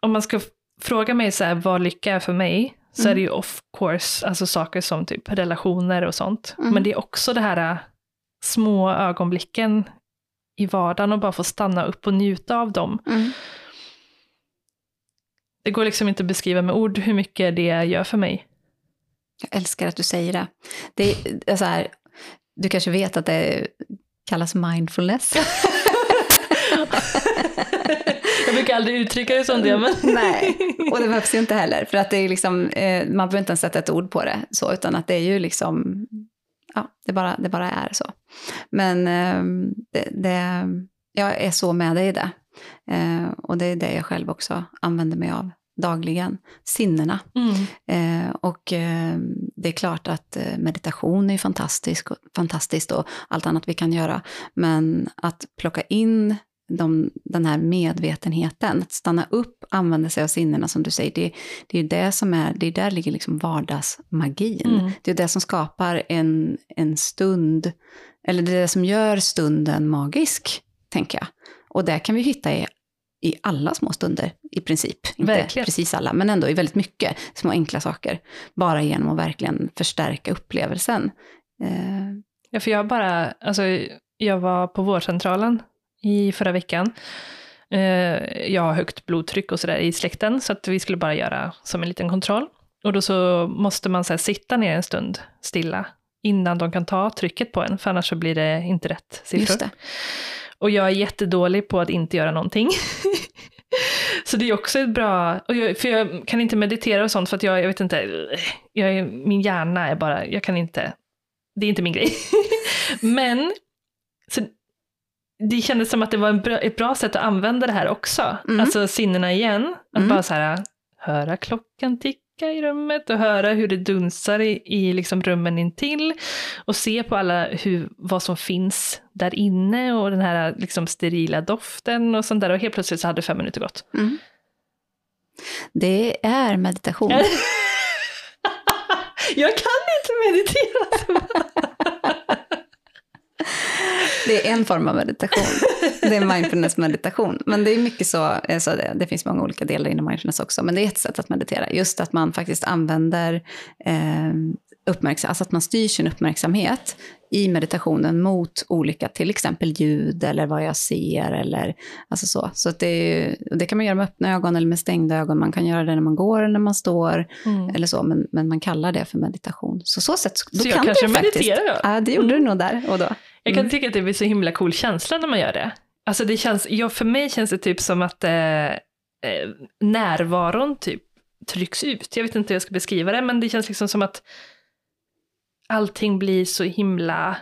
om man ska fråga mig så här, vad lycka är för mig, så mm. är det ju of course, alltså saker som typ relationer och sånt. Mm. Men det är också det här äh, små ögonblicken i vardagen och bara få stanna upp och njuta av dem. Mm. Det går liksom inte att beskriva med ord hur mycket det gör för mig. Jag älskar att du säger det. det är så här, du kanske vet att det kallas mindfulness. Brukar aldrig uttrycka det som det. Men... Nej, och det behövs ju inte heller. För att det är liksom, eh, man behöver inte ens sätta ett ord på det, så, utan att det är ju liksom ja, det bara, det bara är så. Men eh, det, det, jag är så med dig i det. Eh, och det är det jag själv också använder mig av dagligen, sinnena. Mm. Eh, och eh, det är klart att eh, meditation är fantastisk, fantastiskt och allt annat vi kan göra. Men att plocka in de, den här medvetenheten, att stanna upp, använda sig av sinnena som du säger, det, det är det som är, det är där ligger liksom vardagsmagin. Mm. Det är det som skapar en, en stund, eller det är det som gör stunden magisk, tänker jag. Och det kan vi hitta i, i alla små stunder, i princip. Inte Verkligen. precis alla, men ändå i väldigt mycket små enkla saker. Bara genom att verkligen förstärka upplevelsen. Eh, Ja, för jag bara, alltså, jag var på vårdcentralen i förra veckan. Eh, jag har högt blodtryck och sådär i släkten, så att vi skulle bara göra som en liten kontroll. Och då så måste man så här, sitta ner en stund stilla innan de kan ta trycket på en, för annars så blir det inte rätt siffror. just det. Och jag är jättedålig på att inte göra någonting. så det är också ett bra, och jag, för jag kan inte meditera och sånt för att jag, jag vet inte, jag, min hjärna är bara, jag kan inte, det är inte min grej. Men, så det kändes som att det var bra, ett bra sätt att använda det här också. Mm. Alltså sinnena igen, att Mm. bara så här, höra klockan ticka i rummet och höra hur det dunsar i, i liksom rummen intill och se på alla hur, vad som finns där inne och den här liksom sterila doften och sånt där och helt plötsligt så hade fem minuter gått. Mm. Det är meditation. Jag kan inte meditera! Det är en form av meditation. Det är mindfulness-meditation. Men det är mycket så, alltså det, det finns många olika delar inom mindfulness också, men det är ett sätt att meditera. Just att man faktiskt använder eh, uppmärksam, alltså att man styr sin uppmärksamhet i meditationen mot olika, till exempel ljud eller vad jag ser eller alltså så. Så det, är, det kan man göra med öppna ögon eller med stängda ögon. Man kan göra det när man går eller när man står Mm. eller så, men, men man kallar det för meditation. Så så sätt, då Så jag kan kanske du faktiskt. mediterar då? Ja, det gjorde du nog där och då. Jag kan Mm. tycka att det blir så himla cool känsla när man gör det. Alltså det känns, ja, för mig känns det typ som att eh, eh, närvaron typ trycks ut. Jag vet inte hur jag ska beskriva det, men det känns liksom som att allting blir så himla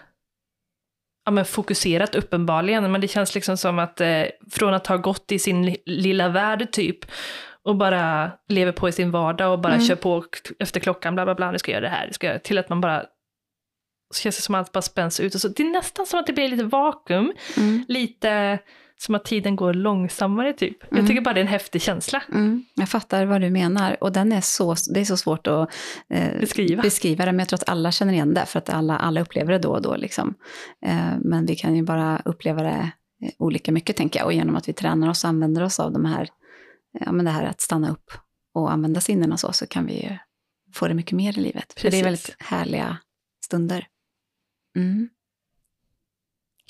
ja, men fokuserat uppenbarligen, men det känns liksom som att eh, från att ha gått i sin li- lilla värld typ och bara lever på i sin vardag och bara Mm. kör på efter klockan, bla bla bla, nu ska jag göra det här, nu ska jag, till att man bara så känns det som att allt bara spänns ut och så. Det är nästan som att det blir lite vakuum, Mm. lite som att tiden går långsammare typ. Mm. Jag tycker bara det är en häftig känsla. Mm, jag fattar vad du menar. Och den är så, det är så svårt att eh, Beskriva. beskriva det, men jag tror att alla känner igen det, för att alla, alla upplever det då och då. Liksom. Eh, men vi kan ju bara uppleva det eh, olika mycket, tänker jag. Och genom att vi tränar oss och använder oss av de här, ja, men det här att stanna upp och använda sinnena så, så kan vi ju få det mycket mer i livet. För det är väldigt härliga stunder. Mm.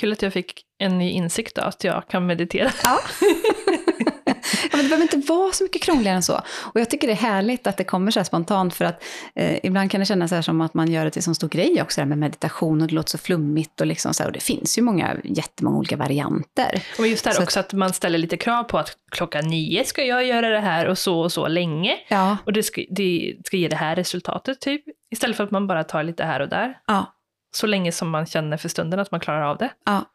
Kul att jag fick en ny insikt då, att jag kan meditera. Ja. ja, men det behöver inte vara så mycket krångligare än så. Och jag tycker det är härligt att det kommer så här spontant, för att eh, ibland kan det kännas så här som att man gör det till en stor grej också, det här med meditation, och det låter så flummigt, och, liksom så här, och det finns ju många, jättemånga olika varianter. Och just där Så också att man ställer lite krav på att klockan nio ska jag göra det här och så och så länge. Ja, Och det ska, det ska ge det här resultatet typ. Istället för att man bara tar lite här och där. ja, Så länge som man känner för stunden att man klarar av det. ja.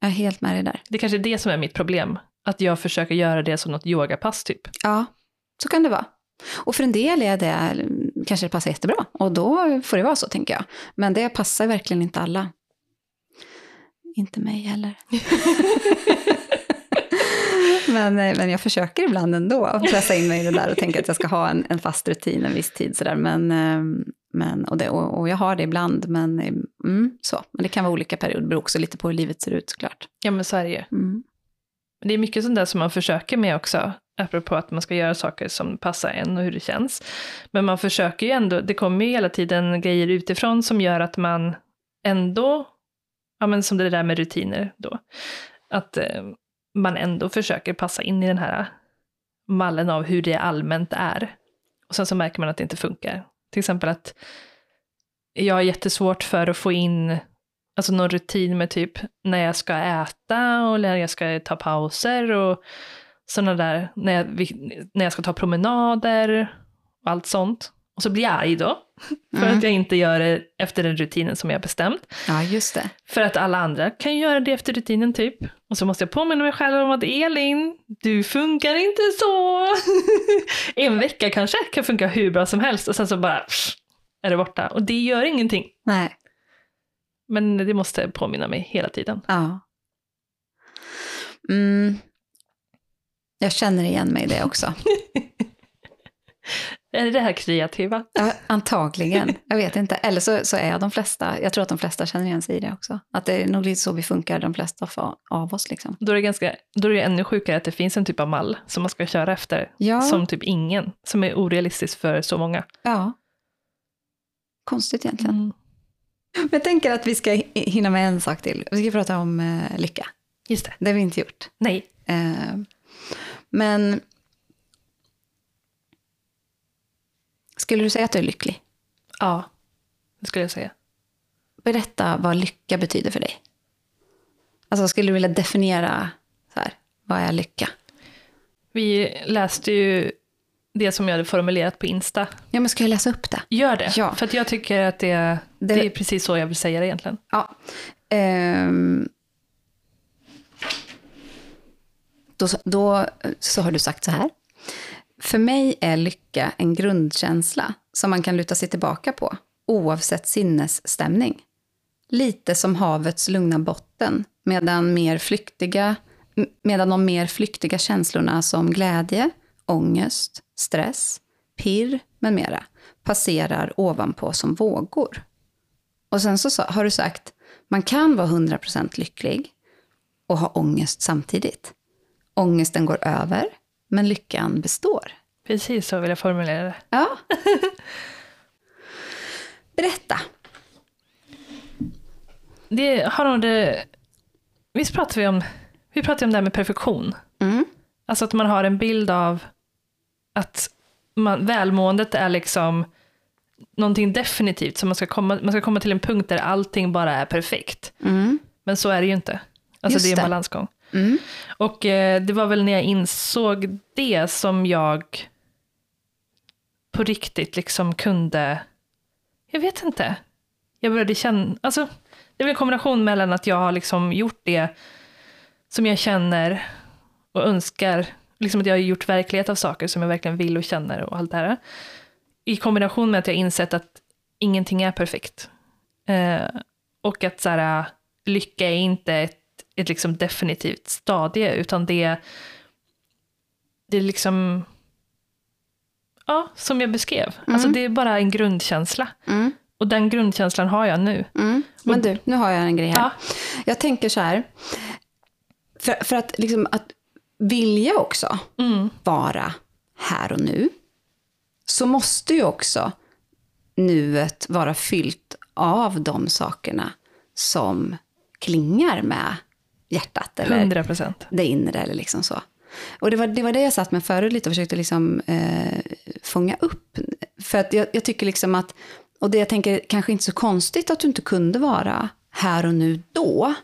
Jag är helt med dig där. Det kanske är det som är mitt problem. Att jag försöker göra det som något yogapass typ. Ja, så kan det vara. Och för en del är det, kanske det passar jättebra, och då får det vara så, tänker jag. Men det passar verkligen inte alla. Inte mig heller. men, eh, men jag försöker ibland ändå att pressa in mig i det där och tänka att jag ska ha en, en fast rutin en viss tid. Sådär. Men, eh, men, och, det, och, och jag har det ibland, men, mm, så. men det kan vara olika perioder, det beror också lite på hur livet ser ut såklart. Ja men så är det ju. Mm. Det är mycket sånt där som man försöker med också, apropå att man ska göra saker som passar en och hur det känns. Men man försöker ju ändå, det kommer ju hela tiden grejer utifrån som gör att man ändå, ja men som det där med rutiner då, att eh, man ändå försöker passa in i den här mallen av hur det allmänt är. Och sen så märker man att det inte funkar. Till exempel att jag har jättesvårt för att få in alltså någon rutin med typ när jag ska äta och när jag ska ta pauser och sådana där, när jag, när jag ska ta promenader och allt sånt. Och så blir jag arg då, för Mm. att jag inte gör det efter den rutinen som jag bestämt. Ja, just det. För att alla andra kan ju göra det efter rutinen typ. Och så måste jag påminna mig själv om att Elin, du funkar inte så. en vecka kanske kan funka hur bra som helst och sen så bara pff, är det borta. Och det gör ingenting. Nej. Men det måste påminna mig hela tiden. Ja. Mm. Jag känner igen mig i det också. Är det det här kreativa? Ja, antagligen. Jag vet inte. Eller så, så är de flesta, jag tror att de flesta känner igen sig i det också. Att det är nog lite så vi funkar, de flesta av oss. Liksom. Då är, det ganska, då är det ännu sjukare att det finns en typ av mall som man ska köra efter. Ja. Som typ ingen. Som är orealistisk för så många. Ja. Konstigt egentligen. Mm. Men jag tänker att vi ska hi- hinna med en sak till. Vi ska prata om eh, lycka. Just det. Det har vi inte gjort. Nej. Eh, men skulle du säga att du är lycklig? Ja, det skulle jag säga. Berätta vad lycka betyder för dig. Alltså skulle du vilja definiera så här, vad är lycka? Vi läste ju det som jag hade formulerat på Insta. Ja, men ska jag läsa upp det? Gör det, Ja. för jag tycker att det, det... Det- är precis så jag vill säga det egentligen. Ja. Ehm, då, då så har du sagt så här. För mig är lycka en grundkänsla som man kan luta sig tillbaka på, oavsett sinnesstämning. Lite som havets lugna botten, medan, mer flyktiga, medan de mer flyktiga känslorna som glädje, ångest, stress, pirr med mera passerar ovanpå som vågor. Och sen så har du sagt, man kan vara 100% lycklig och ha ångest samtidigt. Ångesten går över, men lyckan består. Precis så vill jag formulera det. Ja. Berätta. det har nog det... Visst pratar vi om, vi pratar om det här med perfektion. Mm. Alltså att man har en bild av att man, välmåendet är liksom någonting definitivt. Så man ska, komma, man ska komma till en punkt där allting bara är perfekt. Mm. Men så är det ju inte. Alltså Just det är en balansgång. Mm. Och eh, det var väl när jag insåg det som jag på riktigt liksom kunde, jag vet inte, jag började känna, alltså det är väl en kombination mellan att jag har liksom gjort det som jag känner och önskar, liksom att jag har gjort verklighet av saker som jag verkligen vill och känner och allt det här. I kombination med att jag insett att ingenting är perfekt. Eh, och att så här, lycka är inte ett, ett liksom definitivt stadie, utan det, det är liksom, ja, som jag beskrev. Alltså det är bara en grundkänsla. Mm. Och den grundkänslan har jag nu. Mm. Men du, nu har jag en grej här. Ja. Jag tänker så här, för, för att, liksom, att vilja också Mm. vara här och nu, så måste ju också nuet vara fyllt av de sakerna som klingar med hjärtat eller 100 procent. det inre eller liksom så. Och det var, det var det jag satt med förut lite och försökte liksom, eh, fånga upp. För att jag, jag tycker liksom att, och det jag tänker kanske inte så konstigt att du inte kunde vara här och nu då.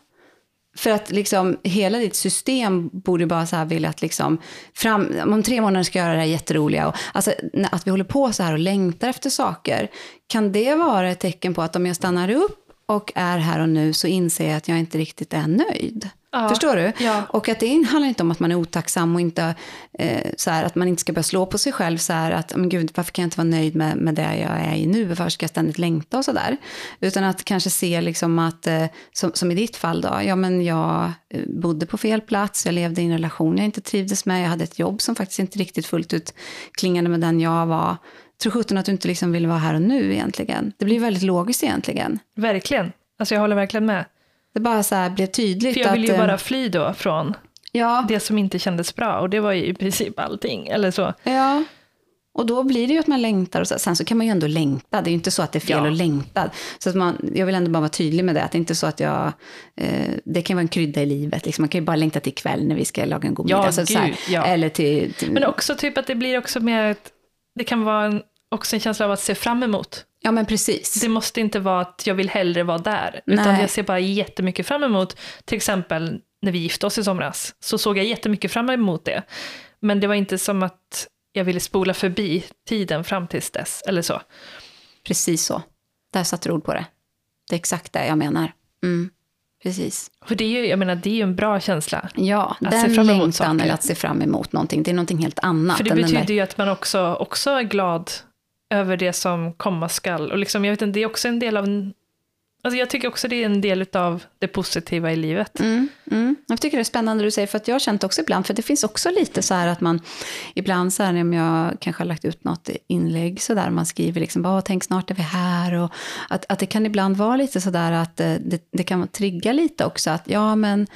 För att liksom hela ditt system borde bara så här vilja att liksom, fram, om tre månader ska jag göra det här jätteroliga. Och, alltså, att vi håller på så här och längtar efter saker. Kan det vara ett tecken på att om jag stannar upp och är här och nu så inser jag att jag inte riktigt är nöjd? Ja. Förstår du? Ja. Och att det handlar inte om att man är otacksam och inte, eh, så här, att man inte ska börja slå på sig själv så här att, men gud, varför kan jag inte vara nöjd med, med det jag är i nu? Varför ska jag ständigt längta och så där? Utan att kanske se liksom att, eh, som, som i ditt fall då, ja men jag eh, bodde på fel plats, jag levde i en relation jag inte trivdes med, jag hade ett jobb som faktiskt inte riktigt fullt ut klingade med den jag var. Tror sjutton att du inte liksom vill vara här och nu egentligen. Det blir väldigt logiskt egentligen. Verkligen. Alltså jag håller verkligen med. Det bara så här blev tydligt För jag ville ju att... eh, bara fly då från ja, det som inte kändes bra. Och det var ju i princip allting. Eller så. Ja, och då blir det ju att man längtar. Och så. Sen så kan man ju ändå längta. Det är ju inte så att det är fel Ja. att längta. Så att man, jag vill ändå bara vara tydlig med det. Att det är inte så att jag... Eh, det kan vara en krydda i livet. Liksom. Man kan ju bara längta till ikväll när vi ska laga en god Ja, middag. Så, så här, gud, ja. Eller till... till Men också typ att det blir också mer att det kan vara en, också en känsla av att se fram emot. ja, men precis. Det måste inte vara att jag vill hellre vara där. Utan Nej. jag ser bara jättemycket fram emot, till exempel när vi gifte oss i somras, så såg jag jättemycket fram emot det. Men det var inte som att jag ville spola förbi tiden fram tills dess, eller så. Precis så. Där satte du ord på det. Det är exakt det jag menar. Mm. Precis. För det är ju, jag menar, det är ju en bra känsla. Ja, den längtan eller att se fram emot någonting, det är någonting helt annat. För det betyder där... ju att man också, också är glad över det som komma skall. Och liksom, jag vet inte, det är också en del av Alltså jag tycker också det är en del av det positiva i livet. Mm, mm. Jag tycker det är spännande du säger, för att jag har känt också ibland, för det finns också lite så här att man, ibland så här om jag kanske har lagt ut något inlägg så där, man skriver liksom, bara, tänk snart är vi här, och att, att det kan ibland vara lite så där att eh, det, det kan trigga lite också, att ja men,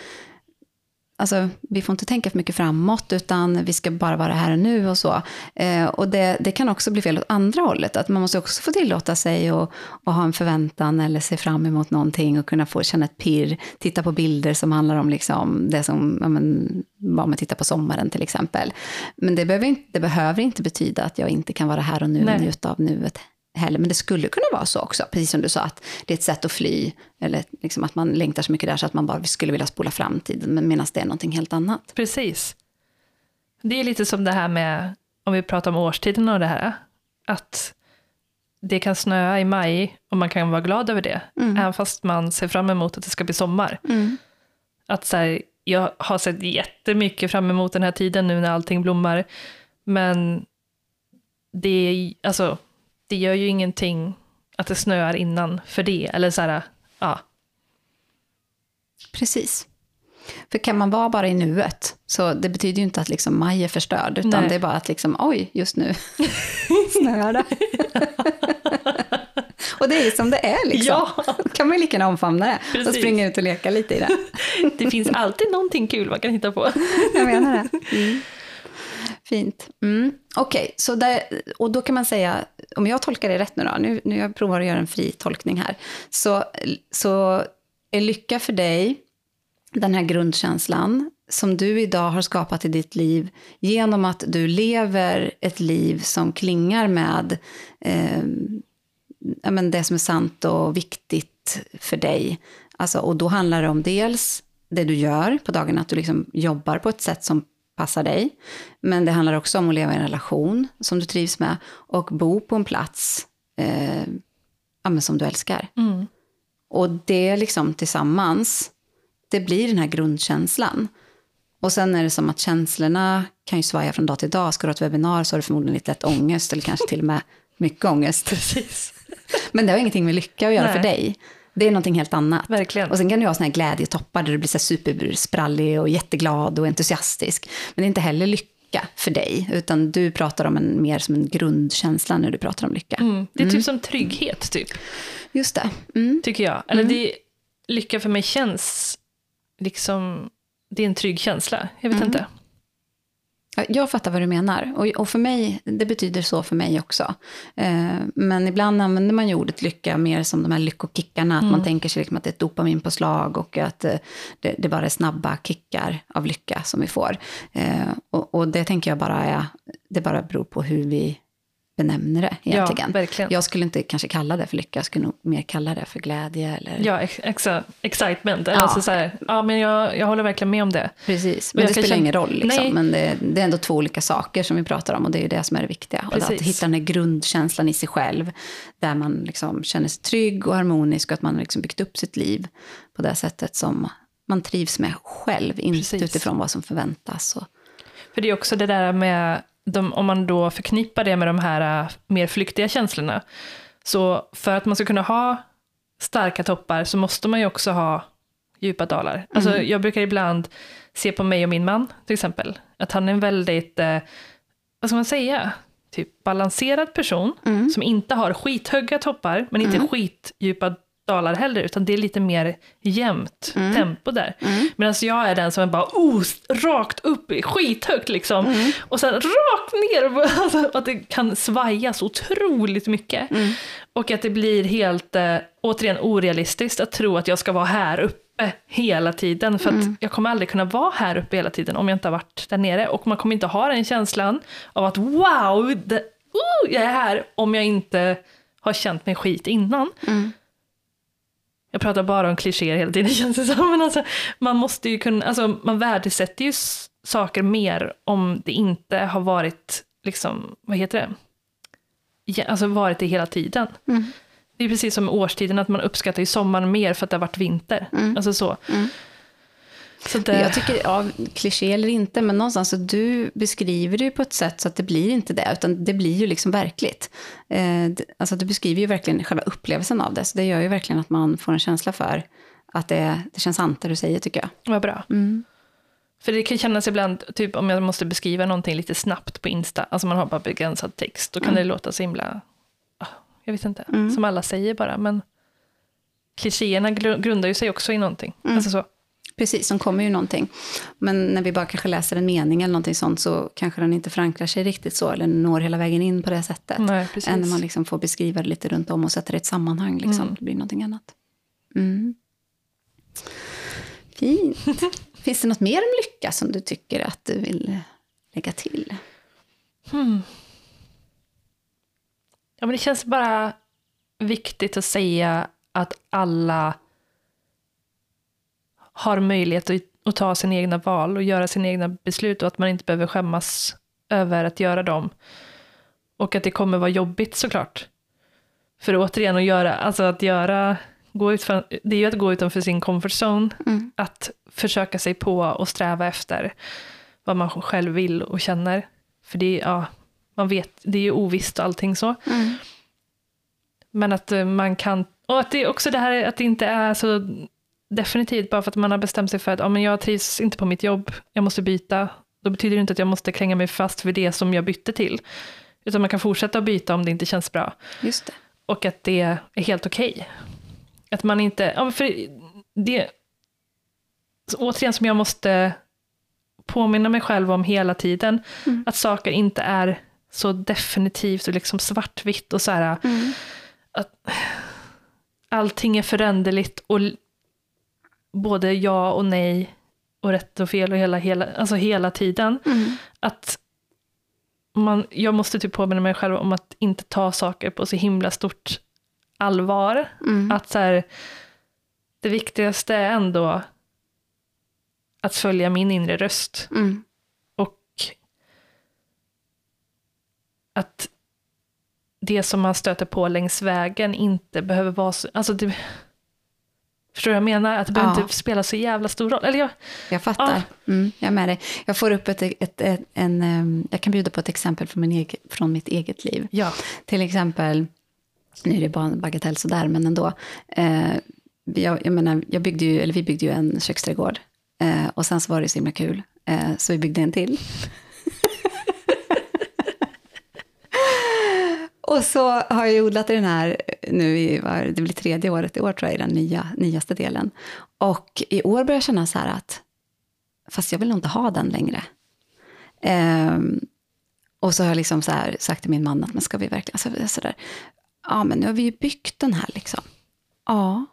Alltså, vi får inte tänka för mycket framåt, utan vi ska bara vara här och nu och så. Eh, och det, det, kan också bli fel åt andra hållet, att man måste också få tillåta sig att ha en förväntan eller se fram emot någonting och kunna få känna ett pirr, titta på bilder som handlar om liksom det som, ja, men, vad man tittar på sommaren till exempel. Men det behöver, inte, det behöver inte betyda att jag inte kan vara här och nu och njuta av nuet heller. Men det skulle kunna vara så också, precis som du sa, att det är ett sätt att fly. Eller liksom att man längtar så mycket där så att man bara skulle vilja spola framtiden, men medan det är någonting helt annat. Precis. Det är lite som det här med, om vi pratar om årstiden och det här, att det kan snöa i maj och man kan vara glad över det, mm. även fast man ser fram emot att det ska bli sommar. Mm. Att så här, jag har sett jättemycket fram emot den här tiden nu när allting blommar, men det är, alltså, det gör ju ingenting att det snöar innan för det. Eller så här, ja. Precis. För kan man vara bara i nuet, så det betyder ju inte att liksom maj är förstörd, utan Nej. det är bara att liksom, oj, just nu snöar det. och det är som det är liksom. Ja. Då kan man ju lika gärna omfamna det Precis. och springa ut och leka lite i det. det finns alltid någonting kul man kan hitta på. Jag menar det. Mm. Fint. Mm. Okej, okay, så och då kan man säga, om jag tolkar det rätt nu då, nu, nu jag provar att göra en fri tolkning här, så, så är lycka för dig den här grundkänslan som du idag har skapat i ditt liv genom att du lever ett liv som klingar med eh, men det som är sant och viktigt för dig. Alltså, och då handlar det om dels det du gör på dagen, att du liksom jobbar på ett sätt som passar dig. Men det handlar också om att leva i en relation som du trivs med och bo på en plats eh, ja, som du älskar. Mm. Och det liksom tillsammans, det blir den här grundkänslan. Och sen är det som att känslorna kan ju svaja från dag till dag. Ska du ha ett webbinar så har du förmodligen lite lätt ångest eller kanske till och med mycket ångest. Precis. Men det har ingenting med lycka att göra Nej. för dig. Det är någonting helt annat. Verkligen. Och sen kan du ha såna här glädjetoppar där du blir så supersprallig och jätteglad och entusiastisk. Men det är inte heller lycka för dig, utan du pratar om en mer som en grundkänsla när du pratar om lycka. Mm. Det är typ mm. som trygghet, typ. Just det. Mm. Tycker jag. Eller mm. det, lycka för mig känns liksom, det är en trygg känsla. Jag vet mm. inte. Jag fattar vad du menar. Och, och, för mig, det betyder så för mig också. Eh, men ibland använder man ju ordet lycka mer som de här lyckokickarna. Att mm. man tänker sig liksom att det är ett dopaminpåslag och att eh, det, det, bara är snabba kickar av lycka som vi får. Eh, och, och, det tänker jag bara är, det bara beror på hur vi benämner det egentligen. Ja, verkligen. Jag skulle inte kanske kalla det för lycka, jag skulle nog mer kalla det för glädje. Eller... Ja, ex excitement. Ja. Alltså så här, ja, men jag, jag håller verkligen med om det. Precis, men, det spelar känna... ingen roll. Liksom. Men det, det, är ändå två olika saker som vi pratar om och det är ju det som är det viktiga. Och att hitta den här grundkänslan i sig själv, där man liksom känner sig trygg och harmonisk och att man har liksom byggt upp sitt liv på det sättet som man trivs med själv, inte Precis. utifrån vad som förväntas. Och... För det är också det där med de, om man då förknippar det med de här uh, mer flyktiga känslorna, så för att man ska kunna ha starka toppar så måste man ju också ha djupa dalar. Mm. Alltså, jag brukar ibland se på mig och min man, till exempel, att han är en väldigt, eh, vad ska man säga, typ balanserad person, mm. som inte har skithöga toppar, men inte mm. skitdjupa dalar heller, utan det är lite mer jämnt mm. tempo där. Mm. Medan jag är den som är bara oh, rakt upp, skithögt liksom. Mm. Och sen rakt ner, alltså, att det kan svaja så otroligt mycket. Mm. Och att det blir helt, äh, återigen orealistiskt att tro att jag ska vara här uppe hela tiden. För att mm. jag kommer aldrig kunna vara här uppe hela tiden om jag inte har varit där nere. Och man kommer inte ha den känslan av att wow, det, uh, jag är här, om jag inte har känt mig skit innan. Mm. Jag pratar bara om klichéer hela tiden känns det som. Men alltså, man måste ju kunna, alltså man värdesätter ju saker mer om det inte har varit liksom, vad heter det? Ja, alltså varit det hela tiden. Mm. Det är precis som årstiden, att man uppskattar ju sommaren mer för att det har varit vinter. Mm. Alltså så. Mm. Det, Jag tycker, ja, kliché eller inte, men någonstans så du beskriver det ju på ett sätt så att det blir inte det, utan det blir ju liksom verkligt. Eh, alltså du beskriver ju verkligen själva upplevelsen av det, så det gör ju verkligen att man får en känsla för att det, det känns sant det du säger tycker jag. Vad bra. Mm. För det kan kännas ibland, typ om jag måste beskriva någonting lite snabbt på Insta, alltså man har bara begränsad text, då kan Mm. det låta så himla, ah, jag vet inte, Mm. som alla säger bara, men klichéerna gru- grundar ju sig också i någonting. Mm. Alltså så. Precis, som kommer ju någonting. Men när vi bara kanske läser en mening eller någonting sånt så kanske den inte förankrar sig riktigt så, eller når hela vägen in på det sättet. Nej, precis. Än när man liksom får beskriva det lite runt om och sätta det i ett sammanhang. Liksom. Mm. Det blir någonting annat. Mm. Fint. Finns det något mer om lycka som du tycker att du vill lägga till? Hmm. Ja, men det känns bara viktigt att säga att alla har möjlighet att, att ta sina egna val och göra sina egna beslut och att man inte behöver skämmas över att göra dem. Och att det kommer vara jobbigt såklart. För återigen att göra, alltså att göra, gå ut för, det är ju att gå utanför sin comfort zone, Mm. att försöka sig på och sträva efter vad man själv vill och känner. För det är, ja, man vet, det är ju ovisst och allting så. Mm. Men att eh, man kan, och att det är också det här att det inte är så definitivt bara för att man har bestämt sig för att ja, men jag trivs inte på mitt jobb, jag måste byta. Då betyder det inte att jag måste klänga mig fast vid det som jag bytte till. Utan man kan fortsätta att byta om det inte känns bra. Just det. Och att det är helt okej. Att man inte, ja, för det, återigen som jag måste påminna mig själv om hela tiden, Mm. att saker inte är så definitivt och liksom svartvitt och så här, Mm. allting är föränderligt och både ja och nej och rätt och fel och hela, hela, alltså hela tiden. Mm. Att man, jag måste typ påminna mig själv om att inte ta saker på så himla stort allvar. Mm. Att så här, det viktigaste är ändå att följa min inre röst. Mm. Och att det som man stöter på längs vägen inte behöver vara så... Alltså det, förstår du vad jag menar? Att det behöver Ja. inte spela så jävla stor roll. Eller jag, Jag fattar. Mm, jag är med dig. Jag får upp ett, ett, ett, en... em, Jag kan bjuda på ett exempel från, min egen, från mitt eget liv. ja. Till exempel, nu är det bara en bagatell sådär, men ändå. Eh, jag, jag menar, jag byggde ju, eller vi byggde ju en köksträdgård. Eh, och sen så var det så himla kul, eh, så vi byggde en till. Och så har jag odlat i den här, nu i, det blir tredje året i år tror jag, i den nya, nyaste delen. Och i år börjar jag känna så här att, fast jag vill nog inte ha den längre. Um, och så har jag liksom så här sagt till min man att men ska vi verkligen, alltså, så där, ja men nu har vi ju byggt den här liksom. Ja,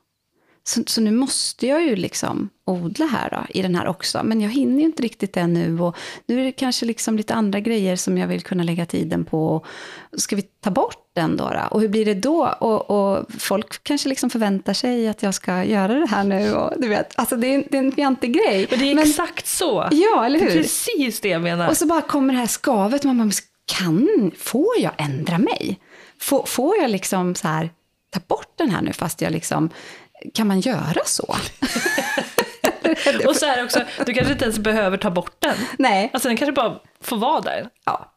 så, så nu måste jag ju liksom odla här då, i den här också. Men jag hinner ju inte riktigt det nu och nu är det kanske liksom lite andra grejer som jag vill kunna lägga tiden på. Ska vi ta bort den då? då? Och hur blir det då? Och, och folk kanske liksom förväntar sig att jag ska göra det här nu. Och, du vet, alltså det är, det är en fjantig grej. Men det är Men- exakt så. Ja, eller Det är hur? precis det jag menar. Och så bara kommer det här skavet. Man bara, kan, får jag ändra mig? Får, får jag liksom så här, ta bort den här nu fast jag liksom, kan man göra så? Och så här också, du kanske inte ens behöver ta bort den. Nej, Alltså den kanske bara får vara där. ja,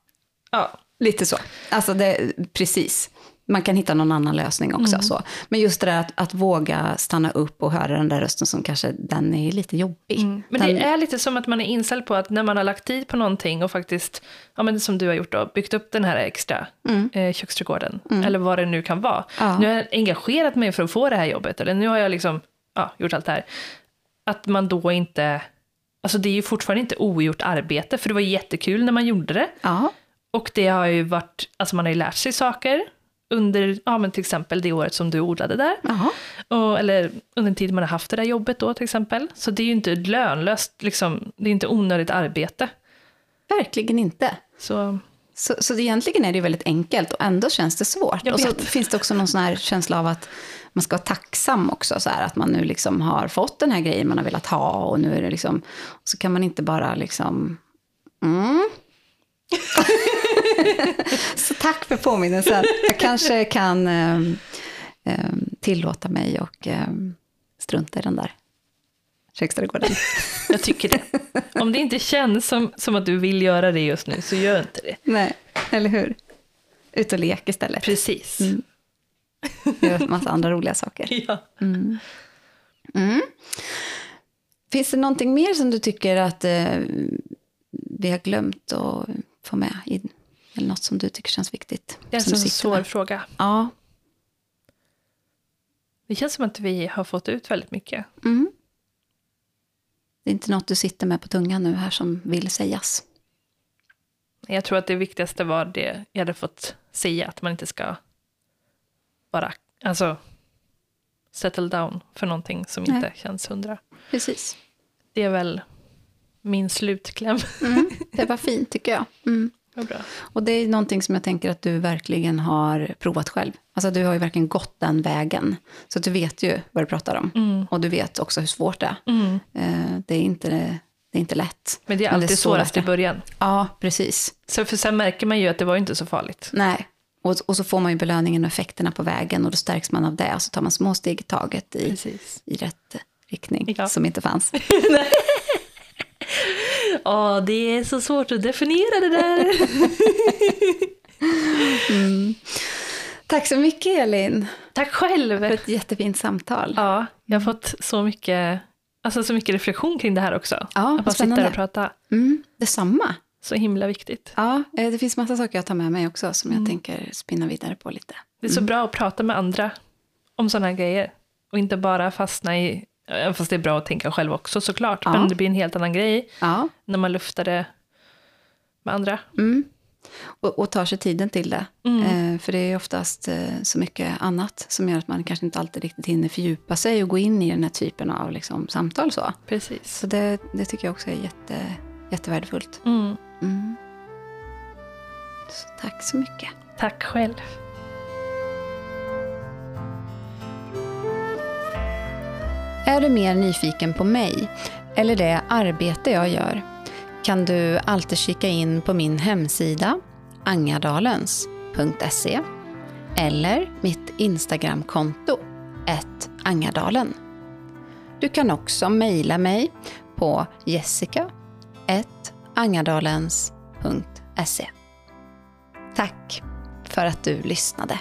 Ja. lite så. Alltså det, precis. Man kan hitta någon annan lösning också. Mm. Så. Men just det där att, att våga stanna upp och höra den där rösten som kanske, den är lite jobbig. Men den, det är lite som att man är inställd på att när man har lagt tid på någonting och faktiskt, ja men som du har gjort då, byggt upp den här extra Mm. eh, köksträdgården, eller vad det nu kan vara. Ja. Nu har jag engagerat mig för att få det här jobbet, eller nu har jag liksom, ja, gjort allt det här. Att man då inte, alltså det är ju fortfarande inte ogjort arbete, för det var jättekul när man gjorde det. Ja, Och det har ju varit, alltså man har ju lärt sig saker under, ja men till exempel det året som du odlade där. Och, eller under den tid man har haft det där jobbet då till exempel. Så det är ju inte lönlöst, liksom, det är inte onödigt arbete. verkligen inte. Så Så, så det egentligen är det ju väldigt enkelt och ändå känns det svårt. Och så finns det också någon sån här känsla av att man ska vara tacksam också. Så här, att man nu liksom har fått den här grejen man har velat ha och nu är det liksom... Så kan man inte bara liksom... Mm. så tack för påminnelsen. Jag kanske kan eh, tillåta mig och eh, strunta i den där köksträdgården. Jag tycker det. Om det inte känns som, som att du vill göra det just nu, så gör inte det. Nej, eller hur? Ut och lek istället. Precis. Mm. Gör en massa andra roliga saker. Ja. Mm. Mm. Finns det någonting mer som du tycker att eh, vi har glömt att få med? I, något som du tycker känns viktigt? Det är som en svår med? fråga. Ja. Det känns som att vi har fått ut väldigt mycket. Mm. Det är inte något du sitter med på tungan nu här som vill sägas. Jag tror att det viktigaste var det jag hade fått säga, att man inte ska bara, alltså, settle down för någonting som Nej. inte känns hundra. Precis. Det är väl min slutkläm. Mm. Det var fint tycker jag. Mm. Bra. Och det är någonting som jag tänker att du verkligen har provat själv. Alltså du har ju verkligen gått den vägen. Så du vet ju vad du pratar om. Mm. Och du vet också hur svårt det är. Mm. Eh, Det är inte, det är inte lätt. Men det är alltid svårast i början. Ja, precis. Så för sen märker man ju att det var inte så farligt. Nej. Och, och så får man ju belöningen och effekterna på vägen och då stärks man av det. Och så tar man små steg i taget i, Precis. i rätt riktning, Ja. som inte fanns. Ja, det är så svårt att definiera det där. Tack så mycket Elin Tack själv. för ett jättefint samtal. Ja, jag har fått så mycket, alltså så mycket reflektion kring det här också. Ja, att bara sitta och prata. Mm, detsamma. Så himla viktigt. Ja, eh, det finns massa saker jag tar med mig också som Mm. jag tänker spinna vidare på lite. Det är så bra att prata med andra om sådana här grejer. Och inte bara fastna i, fast det är bra att tänka själv också såklart, Ja. men det blir en helt annan grej Ja, när man luftar det med andra. mm. och, och tar sig tiden till det. Mm. Eh, för det är oftast eh, så mycket annat som gör att man kanske inte alltid riktigt hinner fördjupa sig och gå in i den här typen av liksom, samtal. Så, Precis. så det, det tycker jag också är jätte, jättevärdefullt. Mm. Mm. Så tack så mycket. Tack själv. Är du mer nyfiken på mig eller det arbete jag gör kan du alltid kika in på min hemsida angadalens.se eller mitt Instagramkonto angadalen. Du kan också mejla mig på jessica.angadalens.se. Tack för att du lyssnade.